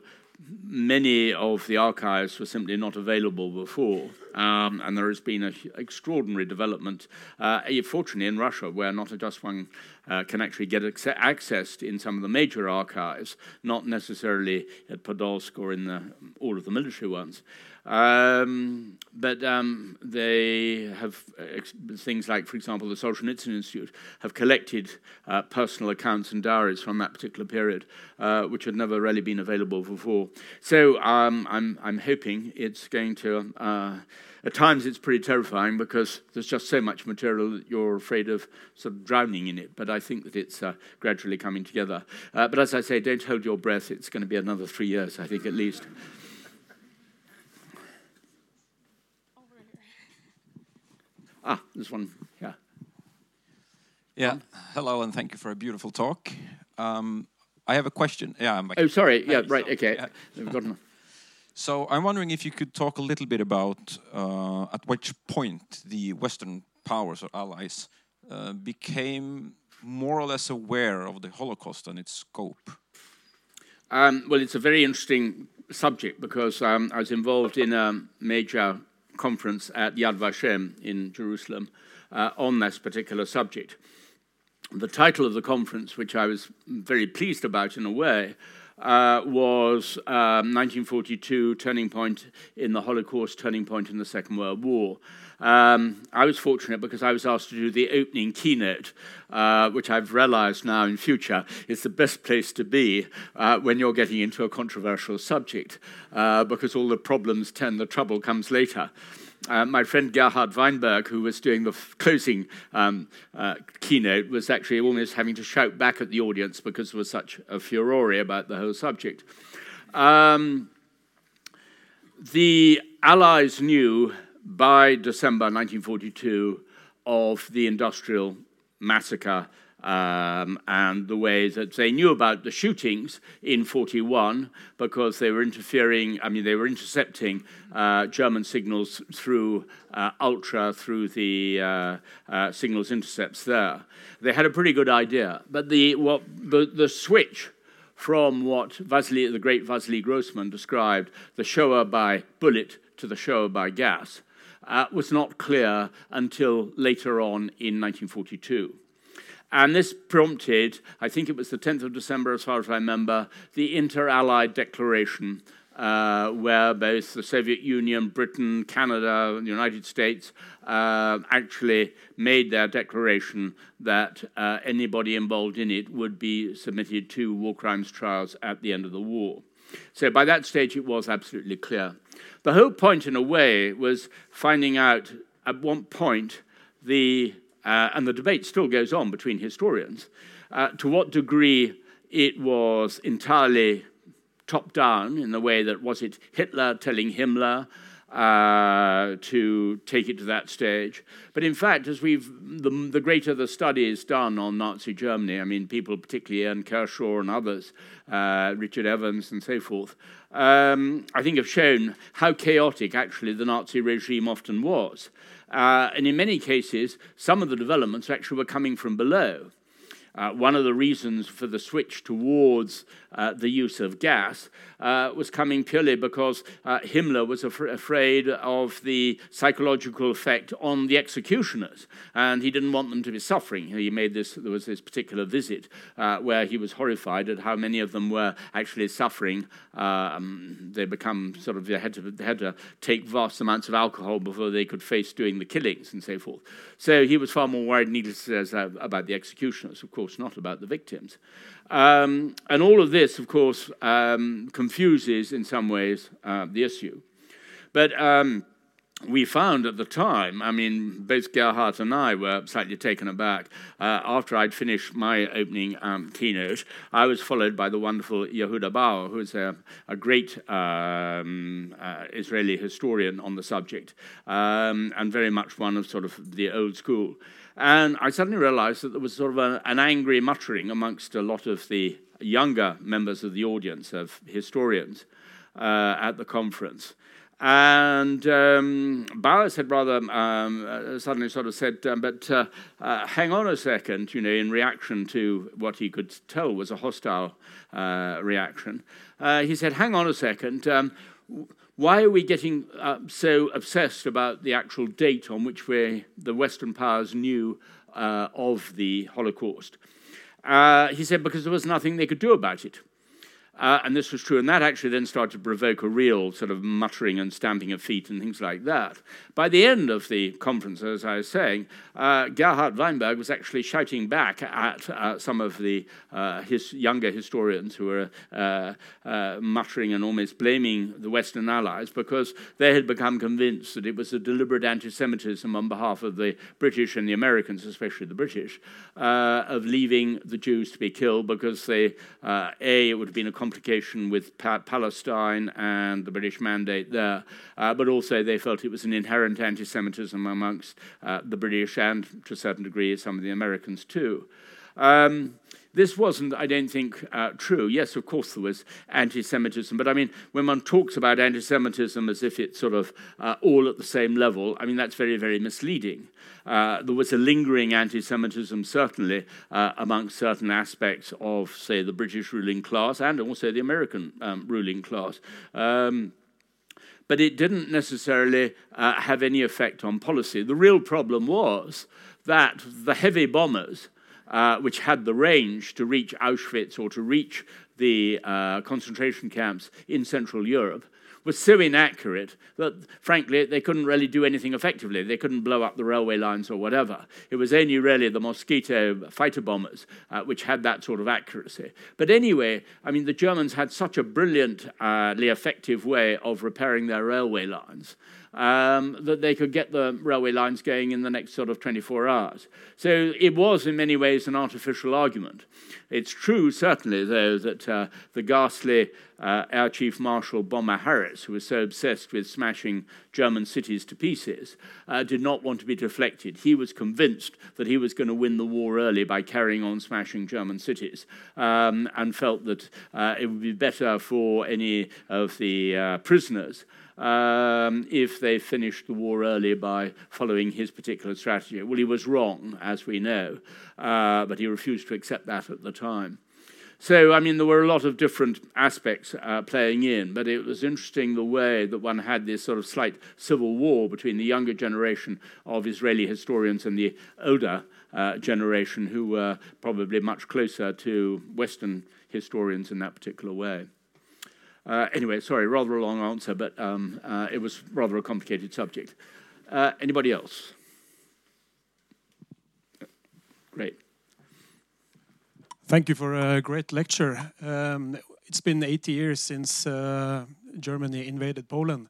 many of the archives were simply not available before. Um, and there has been an extraordinary development, uh, fortunately in Russia, where not just one uh, can actually get access in some of the major archives, not necessarily at Podolsk or in the, all of the military ones. Um, but um, they have uh, things like, for example, the Solzhenitsyn Institute have collected uh, personal accounts and diaries from that particular period, uh, which had never really been available before. So um, I'm, I'm hoping it's going to. Uh, at times, it's pretty terrifying because there's just so much material that you're afraid of sort of drowning in it. But I think that it's uh, gradually coming together. Uh, but as I say, don't hold your breath. It's going to be another three years, I think, at least. Ah, this one, yeah. Yeah, hello, and thank you for a beautiful talk. Um, I have a question. Yeah, I'm Oh, sorry. Yeah, right. Okay. Yeah. so I'm wondering if you could talk a little bit about uh, at which point the Western powers or allies uh, became more or less aware of the Holocaust and its scope. Um, well, it's a very interesting subject because um, I was involved in a major conference at Yad Vashem in Jerusalem uh, on this particular subject. The title of the conference, which I was very pleased about in a way, uh, was um, 1942 Turning Point in the Holocaust, Turning Point in the Second World War. Um, I was fortunate because I was asked to do the opening keynote, uh, which I've realized now in future is the best place to be uh, when you're getting into a controversial subject, uh, because all the problems tend, the trouble comes later. Uh, my friend Gerhard Weinberg, who was doing the f- closing um, uh, keynote, was actually almost having to shout back at the audience because there was such a furore about the whole subject. Um, the Allies knew by December 1942 of the industrial massacre um, and the way that they knew about the shootings in 41 because they were interfering, I mean, they were intercepting uh, German signals through uh, Ultra, through the uh, uh signals intercepts there. They had a pretty good idea. But the, what, the, the switch from what Vasily, the great Vasily Grossman described, the Shoah by bullet to the Shoah by gas, uh, was not clear until later on in 1942. And this prompted, I think it was the 10th of December, as far as I remember, the Inter Allied Declaration, uh, where both the Soviet Union, Britain, Canada, the United States uh, actually made their declaration that uh, anybody involved in it would be submitted to war crimes trials at the end of the war. So by that stage, it was absolutely clear. The whole point, in a way, was finding out at what point the, uh, and the debate still goes on between historians, uh, to what degree it was entirely top down in the way that was it Hitler telling Himmler uh, to take it to that stage. But in fact, as we've the, the greater the studies done on Nazi Germany, I mean, people particularly Ian Kershaw and others, uh, Richard Evans and so forth, um, I think have shown how chaotic actually the Nazi regime often was. Uh, and in many cases, some of the developments actually were coming from below. Uh, one of the reasons for the switch towards uh, the use of gas uh, was coming purely because uh, Himmler was af- afraid of the psychological effect on the executioners, and he didn't want them to be suffering. He made this. There was this particular visit uh, where he was horrified at how many of them were actually suffering. Um, they become sort of they had to they had to take vast amounts of alcohol before they could face doing the killings and so forth. So he was far more worried, needless to say, about the executioners, of course, not about the victims. Um, and all of this, of course, um, confuses in some ways uh, the issue. But um, we found at the time, I mean, both Gerhard and I were slightly taken aback. Uh, after I'd finished my opening um, keynote, I was followed by the wonderful Yehuda Bauer, who's a, a great um, uh, Israeli historian on the subject um, and very much one of sort of the old school. And I suddenly realized that there was sort of a, an angry muttering amongst a lot of the younger members of the audience, of historians, uh, at the conference. And um, said rather um, uh, suddenly sort of said, um, but uh, uh, hang on a second, you know, in reaction to what he could tell was a hostile uh, reaction. Uh, he said, hang on a second, um, why are we getting uh, so obsessed about the actual date on which we, the Western powers knew uh, of the Holocaust? Uh, he said, because there was nothing they could do about it. Uh, and this was true. And that actually then started to provoke a real sort of muttering and stamping of feet and things like that. By the end of the conference, as I was saying, uh, Gerhard Weinberg was actually shouting back at uh, some of the uh, his younger historians who were uh, uh, muttering and almost blaming the Western Allies because they had become convinced that it was a deliberate anti Semitism on behalf of the British and the Americans, especially the British, of leaving the Jews to be killed because they, A, it would have been a complication with pa- Palestine and the British mandate there, uh, but also they felt it was an inherent anti Semitism amongst uh, the British and, to a certain degree, some of the Americans too. Um, this wasn't, I don't think, uh, true. Yes, of course, there was anti Semitism, but I mean, when one talks about anti Semitism as if it's sort of uh, all at the same level, I mean, that's very, very misleading. Uh, there was a lingering anti Semitism, certainly, uh, amongst certain aspects of, say, the British ruling class and also the American um, ruling class. Um, but it didn't necessarily uh, have any effect on policy. The real problem was that the heavy bombers uh, which had the range to reach Auschwitz or to reach the uh, concentration camps in Central Europe, was so inaccurate that, frankly, they couldn't really do anything effectively. They couldn't blow up the railway lines or whatever. It was only really the Mosquito fighter bombers uh, which had that sort of accuracy. But anyway, I mean, the Germans had such a brilliantly effective way of repairing their railway lines um, that they could get the railway lines going in the next sort of 24 hours. So it was, in many ways, an artificial argument. It's true, certainly, though, that uh, the ghastly uh, Air Chief Marshal Bomber Harris, who was so obsessed with smashing German cities to pieces, uh, did not want to be deflected. He was convinced that he was going to win the war early by carrying on smashing German cities um, and felt that uh, it would be better for any of the uh, prisoners um, if they finished the war early by following his particular strategy. Well, he was wrong, as we know, uh, but he refused to accept that at the time. So, I mean, there were a lot of different aspects uh, playing in, but it was interesting the way that one had this sort of slight civil war between the younger generation of Israeli historians and the older uh, generation, who were probably much closer to Western historians in that particular way. Uh, anyway, sorry, rather a long answer, but um, uh, it was rather a complicated subject. Uh, anybody else? Great. Thank you for a great lecture. Um, it's been 80 years since uh, Germany invaded Poland,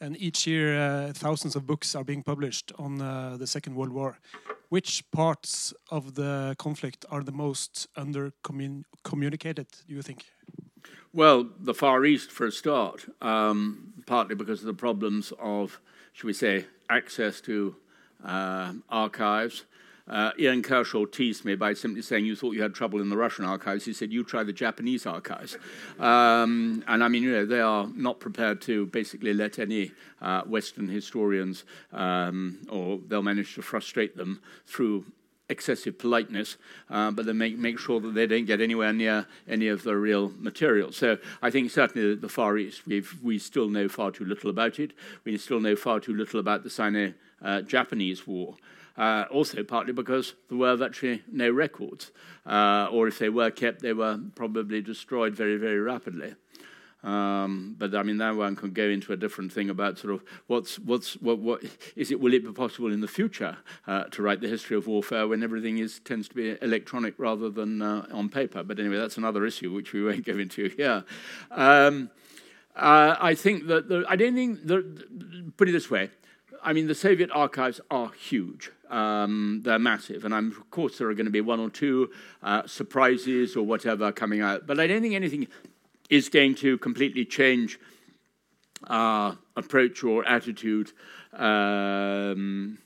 and each year uh, thousands of books are being published on the Second World War. Which parts of the conflict are the most under communicated, do you think? Well, the Far East for a start, um, partly because of the problems of, should we say, access to uh, archives. Uh, Ian Kershaw teased me by simply saying, You thought you had trouble in the Russian archives. He said, You try the Japanese archives. Um, and I mean, you know, they are not prepared to basically let any uh, Western historians, um, or they'll manage to frustrate them through excessive politeness, uh, but they make, make sure that they don't get anywhere near any of the real material. So I think certainly the Far East, we've, we still know far too little about it. We still know far too little about the Sino-Japanese uh, War. Uh, also, partly because there were virtually no records, uh, or if they were kept, they were probably destroyed very, very rapidly. Um, but I mean, that one can go into a different thing about sort of what's what's what what is it? Will it be possible in the future uh, to write the history of warfare when everything is tends to be electronic rather than uh, on paper? But anyway, that's another issue which we won't go into here. Um, uh, I think that the, I don't think put it this way. I mean, the Soviet archives are huge. Um, they're massive, and I'm, of course there are going to be one or two uh, surprises or whatever coming out. But I don't think anything is going to completely change our approach or attitude, um,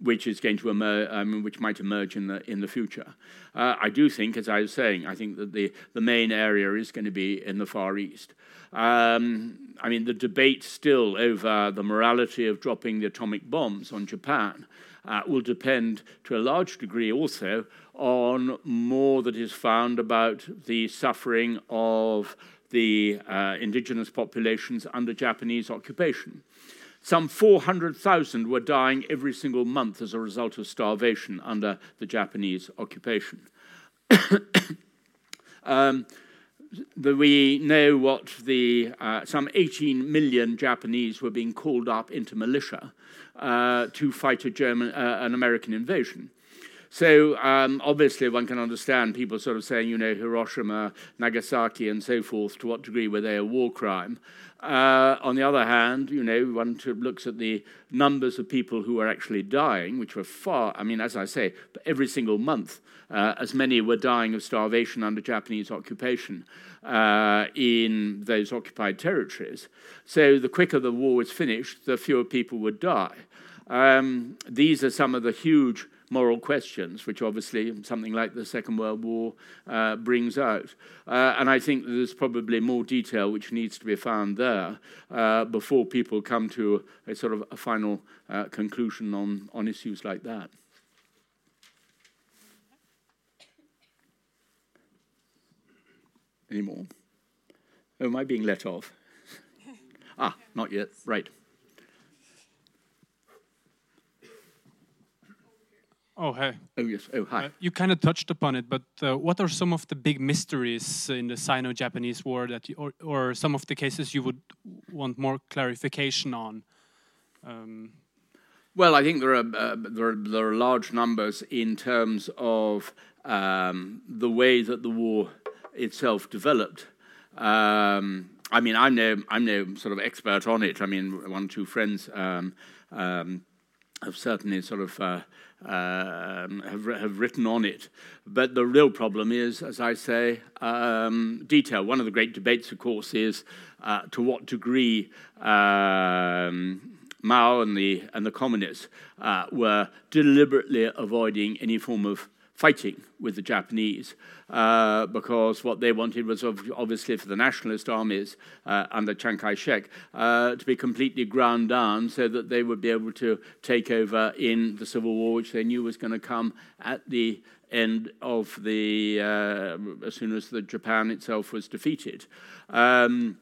which is going to emerge, which might emerge in the in the future. Uh, I do think, as I was saying, I think that the the main area is going to be in the Far East. Um, I mean, the debate still over the morality of dropping the atomic bombs on Japan uh, will depend to a large degree also on more that is found about the suffering of the uh, indigenous populations under Japanese occupation. Some 400,000 were dying every single month as a result of starvation under the Japanese occupation. um, the, we know what the uh, some 18 million Japanese were being called up into militia uh, to fight a German, uh, an American invasion. So um, obviously, one can understand people sort of saying, you know, Hiroshima, Nagasaki, and so forth. To what degree were they a war crime? Uh, on the other hand, you know, one looks at the numbers of people who were actually dying, which were far. I mean, as I say, every single month, uh, as many were dying of starvation under Japanese occupation uh, in those occupied territories. So the quicker the war was finished, the fewer people would die. Um, these are some of the huge moral questions, which obviously something like the Second World War uh, brings out. Uh, and I think there's probably more detail which needs to be found there uh, before people come to a, sort of a final uh, conclusion on, on issues like that. Any more? Oh, am I being let off? ah, not yet. Right. Oh, hey. Oh, yes. Oh, hi. Uh, you kind of touched upon it, but uh, what are some of the big mysteries in the Sino Japanese War that you, or, or some of the cases you would want more clarification on? Um, well, I think there are, uh, there are, there are large numbers in terms of um, the way that the war itself developed. Um, I mean, I'm no, I'm no sort of expert on it. I mean, one or two friends um, um, have certainly sort of uh, um, have, have written on it. But the real problem is, as I say, um, detail. One of the great debates, of course, is uh, to what degree um, Mao and the, and the communists uh, were deliberately avoiding any form of fighting with the Japanese uh, because what they wanted was obviously for the nationalist armies uh, under Chiang Kai shek uh, to be completely ground down so that they would be able to take over in the Civil War, which they knew was going to come at the end of the, uh, as soon as the Japan itself was defeated. Um,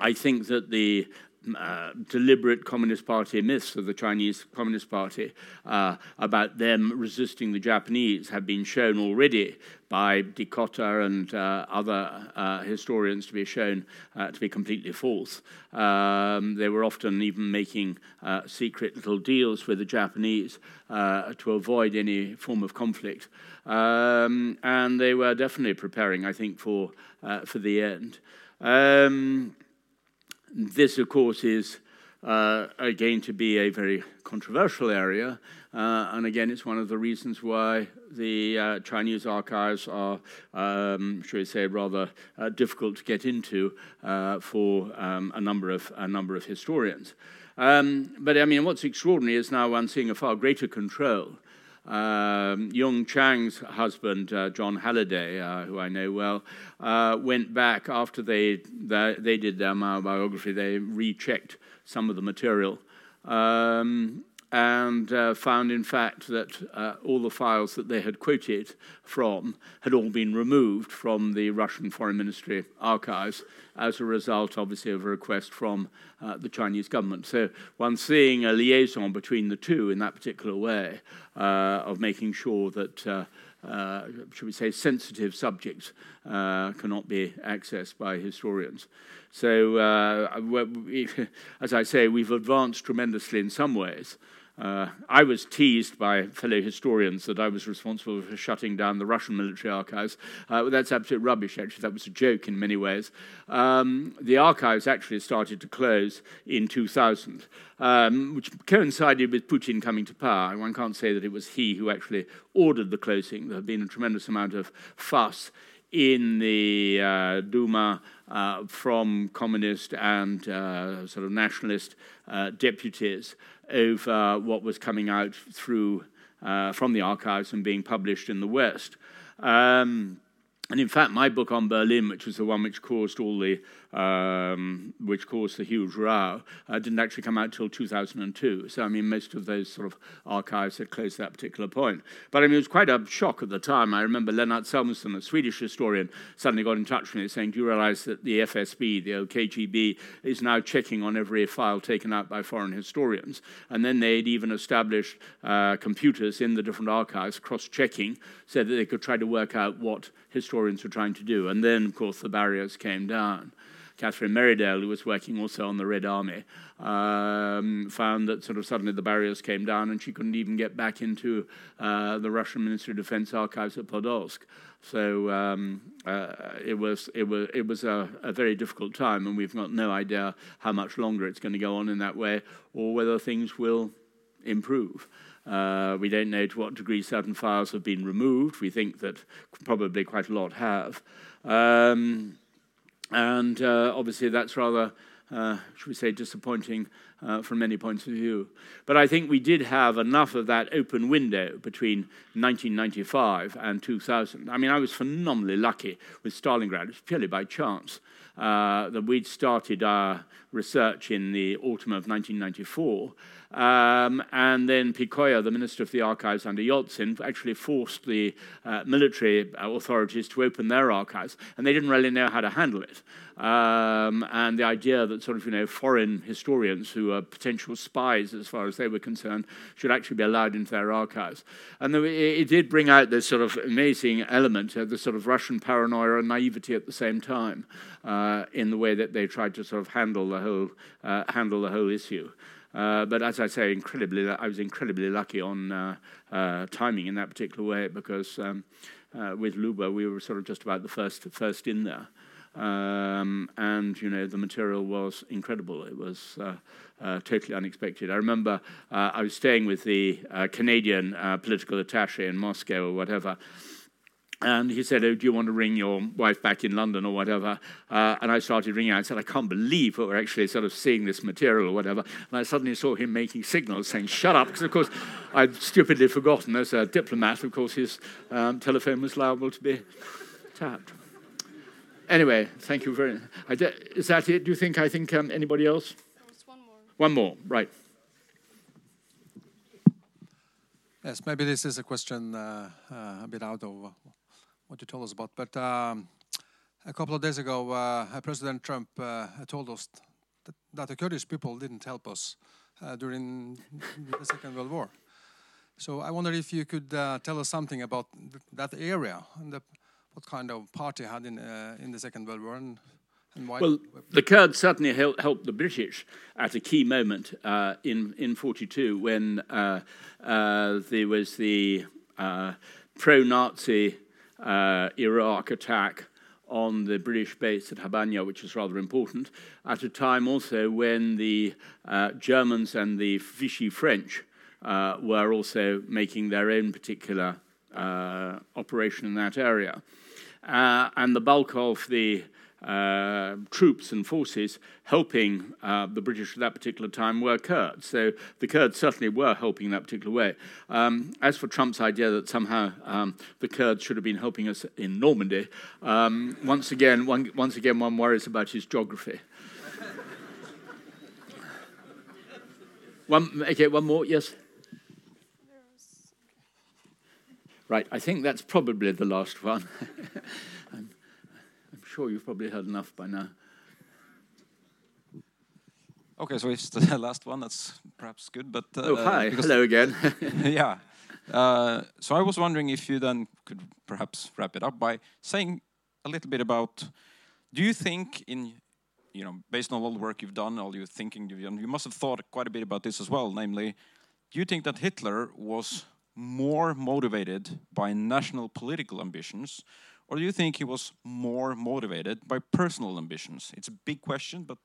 I think that the uh, deliberate Communist Party myths of the Chinese Communist Party uh, about them resisting the Japanese have been shown already by Dikötter and uh, other uh, historians to be shown uh, to be completely false. Um, they were often even making secret little deals with the Japanese to avoid any form of conflict. Um, and they were definitely preparing, I think, for, for the end. Um, this, of course, is uh, again to be a very controversial area. Uh, and again, it's one of the reasons why the uh, Chinese archives are, um, should we say, rather uh, difficult to get into uh, for um, a number of a number of historians. Um, but I mean, what's extraordinary is now one seeing a far greater control um, Jung Chang's husband, uh, Jon Halliday, uh, who I know well, uh, went back after they, they, they did their biography, they rechecked some of the material. Um, and uh, found, in fact, that uh, all the files that they had quoted from had all been removed from the Russian Foreign Ministry archives as a result, obviously, of a request from uh, the Chinese government. So one seeing a liaison between the two in that particular way uh, of making sure that. Uh, uh, should we say, sensitive subjects uh, cannot be accessed by historians. So, uh, as I say, we've advanced tremendously in some ways. Uh, I was teased by fellow historians that I was responsible for shutting down the Russian military archives. Uh, that's absolute rubbish, actually. That was a joke in many ways. Um, the archives actually started to close in 2000, um, which coincided with Putin coming to power. One can't say that it was he who actually ordered the closing. There had been a tremendous amount of fuss in the uh, Duma uh, from communist and uh, sort of nationalist uh, deputies over what was coming out through uh, from the archives and being published in the West. Um, and in fact, my book on Berlin, which was the one which caused all the um, which caused the huge row, uh, didn't actually come out till 2002. So I mean, most of those sort of archives had closed at that particular point. But I mean, it was quite a shock at the time. I remember Lennart Samuelson, a Swedish historian, suddenly got in touch with me saying, "Do you realise that the FSB, the old KGB, is now checking on every file taken out by foreign historians?" And then they'd even established uh, computers in the different archives, cross-checking, so that they could try to work out what historians were trying to do. And then, of course, the barriers came down. Catherine Merridale, who was working also on the Red Army, um, found that sort of suddenly the barriers came down and she couldn't even get back into uh, the Russian Ministry of Defense archives at Podolsk. So um, uh, it was it was it was a, a, very difficult time, and we've got no idea how much longer it's going to go on in that way, or whether things will improve. Uh, we don't know to what degree certain files have been removed. We think that probably quite a lot have. Um, and uh, obviously, that's rather, uh, should we say, disappointing uh, from many points of view. But I think we did have enough of that open window between 1995 and 2000. I mean, I was phenomenally lucky with Stalingrad. It was purely by chance uh, that we'd started our research in the autumn of 1994. Um, and then Pikhoya, the Minister of the Archives under Yeltsin, actually forced the uh, military authorities to open their archives, and they didn't really know how to handle it. Um, and the idea that sort of you know foreign historians who are potential spies, as far as they were concerned, should actually be allowed into their archives, and it, it did bring out this sort of amazing element, of the sort of Russian paranoia and naivety at the same time, uh, in the way that they tried to sort of handle the whole uh, handle the whole issue. Uh, but as I say, incredibly, I was incredibly lucky on uh, uh, timing in that particular way because um, uh, with Luba we were sort of just about the first first in there, um, and you know the material was incredible. It was uh, uh, totally unexpected. I remember I was staying with the Canadian political attaché in Moscow or whatever and he said, oh, Do you want to ring your wife back in London or whatever? Uh, and I started ringing out. I said, I can't believe we're actually sort of seeing this material or whatever. And I suddenly saw him making signals saying, Shut up. Because, of course, I'd stupidly forgotten as a diplomat, of course, his um, telephone was liable to be tapped. Anyway, thank you very much. Is that it? Do you think I think um, anybody else? one more. One more, right. Yes, maybe this is a question uh, uh, a bit out of what you told us about. But um, a couple of days ago, uh, President Trump uh, told us that, that, the Kurdish people didn't help us uh, during the Second World War. So I wonder if you could uh, tell us something about th that area and the, what kind of party had in uh, in the Second World War and. Well, the Kurds certainly helped, helped the British at a key moment uh, in in '42 when there was the pro-Nazi uh, Iraq attack on the British base at Habbaniyah, which is rather important, at a time also when the uh, Germans and the Vichy French uh, were also making their own particular uh, operation in that area. Uh, and the bulk of the uh, troops and forces helping uh, the British at that particular time were Kurds. So the Kurds certainly were helping in that particular way. Um, as for Trump's idea that somehow um, the Kurds should have been helping us in Normandy, um, once again, one, once again, one worries about his geography. One, okay, one more, yes? Right, I think that's probably the last one. Sure you've probably heard enough by now. Okay, so it's the last one. That's perhaps good, but uh, oh, hi. Hello again. yeah. Uh, so I was wondering if you then could perhaps wrap it up by saying a little bit about. Do you think, in you know, based on all the work you've done, all your thinking you've done, you must have thought quite a bit about this as well. Namely, do you think that Hitler was more motivated by national political ambitions, or do you think he was more motivated by personal ambitions? It's a big question, but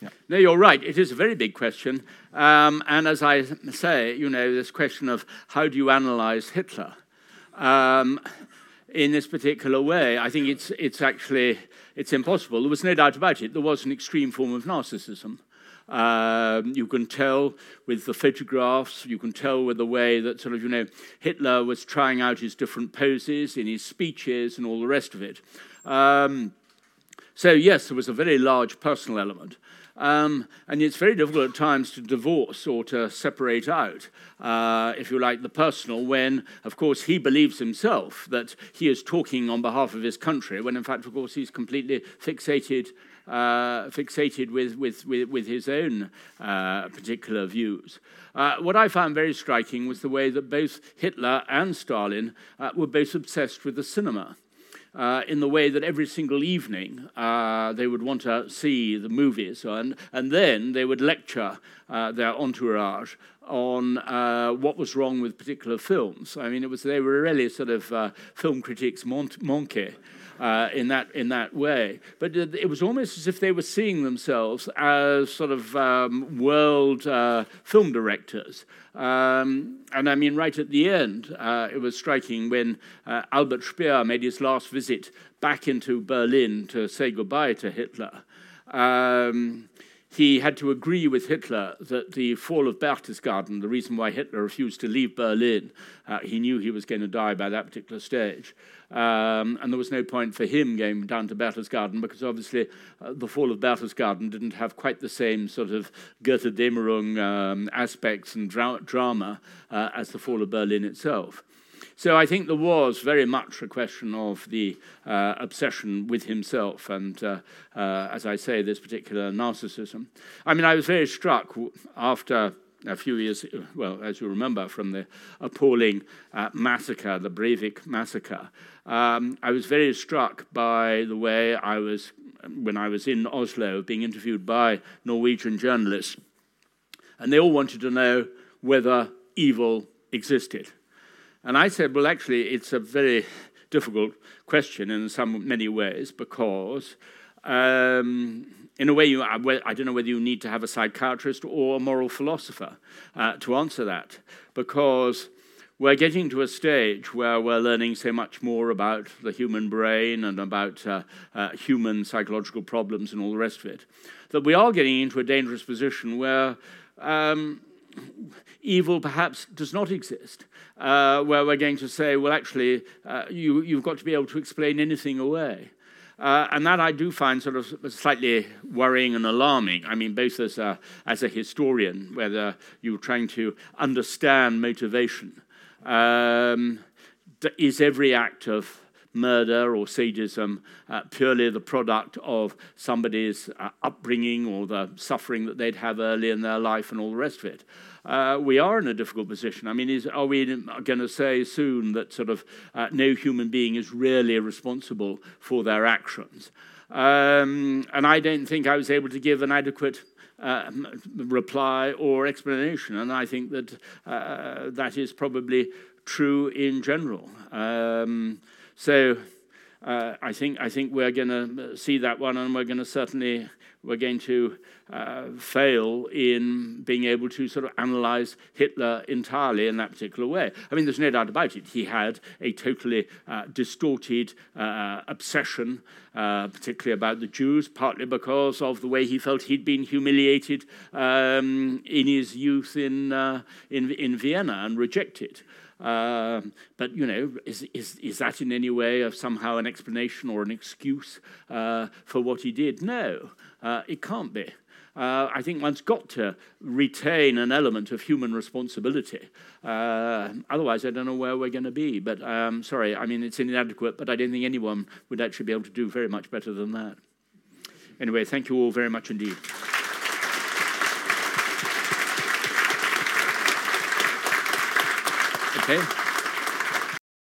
yeah. No, you're right. It is a very big question. Um, and as I say, you know, this question of how do you analyze Hitler um, in this particular way, I think it's, it's actually it's impossible. There was no doubt about it. There was an extreme form of narcissism. Um, you can tell with the photographs, you can tell with the way that sort of, you know, Hitler was trying out his different poses in his speeches and all the rest of it. Um, so, yes, there was a very large personal element. Um, and it's very difficult at times to divorce or to separate out, uh, if you like, the personal, when, of course, he believes himself that he is talking on behalf of his country, when, in fact, of course, he's completely fixated. Uh, fixated with, with, with, with his own uh, particular views. Uh, what I found very striking was the way that both Hitler and Stalin uh, were both obsessed with the cinema uh, in the way that every single evening uh, they would want to see the movies, and, and then they would lecture uh, their entourage on uh, what was wrong with particular films. I mean, it was they were really sort of uh, film critics mon- monkey. Uh, in that in that way, but it, was almost as if they were seeing themselves as sort of um, world uh, film directors, um, and I mean, right at the end, uh, it was striking when uh, Albert Speer made his last visit back into Berlin to say goodbye to Hitler. Um, he had to agree with Hitler that the fall of Berchtesgaden, the reason why Hitler refused to leave Berlin, uh, he knew he was going to die by that particular stage. Um, and there was no point for him going down to Berchtesgaden because obviously uh, the fall of Berchtesgaden didn't have quite the same sort of Götterdämmerung um, aspects and dra- drama uh, as the fall of Berlin itself. So I think there was very much a question of the uh, obsession with himself and, uh, uh, as I say, this particular narcissism. I mean, I was very struck after a few years, well, as you remember from the appalling uh, massacre, the Breivik massacre. Um, I was very struck by the way I was, when I was in Oslo, being interviewed by Norwegian journalists, and they all wanted to know whether evil existed. And I said, well, actually, it's a very difficult question in some many ways because, um, in a way, you, I don't know whether you need to have a psychiatrist or a moral philosopher uh, to answer that, because we're getting to a stage where we're learning so much more about the human brain and about uh, uh, human psychological problems and all the rest of it, that we are getting into a dangerous position where. Um, evil perhaps does not exist, uh, where we're going to say, well, actually, uh, you, you've got to be able to explain anything away. Uh, and that I do find sort of slightly worrying and alarming. I mean, both as a, as a historian, whether you're trying to understand motivation. Um, is every act of murder or sadism uh, purely the product of somebody's uh, upbringing or the suffering that they'd have early in their life and all the rest of it. Uh, we are in a difficult position. I mean, is, are we going to say soon that sort of uh, no human being is really responsible for their actions? Um, and I don't think I was able to give an adequate uh, reply or explanation. And I think that uh, that is probably true in general. Um, so uh, I think I think we're going to see that one, and we're going to certainly we're going to uh, fail in being able to sort of analyze Hitler entirely in that particular way. I mean, there's no doubt about it. He had a totally uh, distorted uh, obsession, uh, particularly about the Jews, partly because of the way he felt he'd been humiliated um, in his youth in, uh, in, in Vienna and rejected. Um, but you know, is, is is that in any way of somehow an explanation or an excuse uh, for what he did? No, uh, it can't be. uh, I think one's got to retain an element of human responsibility. Uh, otherwise, I don't know where we're going to be. But um, sorry, I mean, it's inadequate, but I don't think anyone would actually be able to do very much better than that. Anyway, thank you all very much indeed. Okay.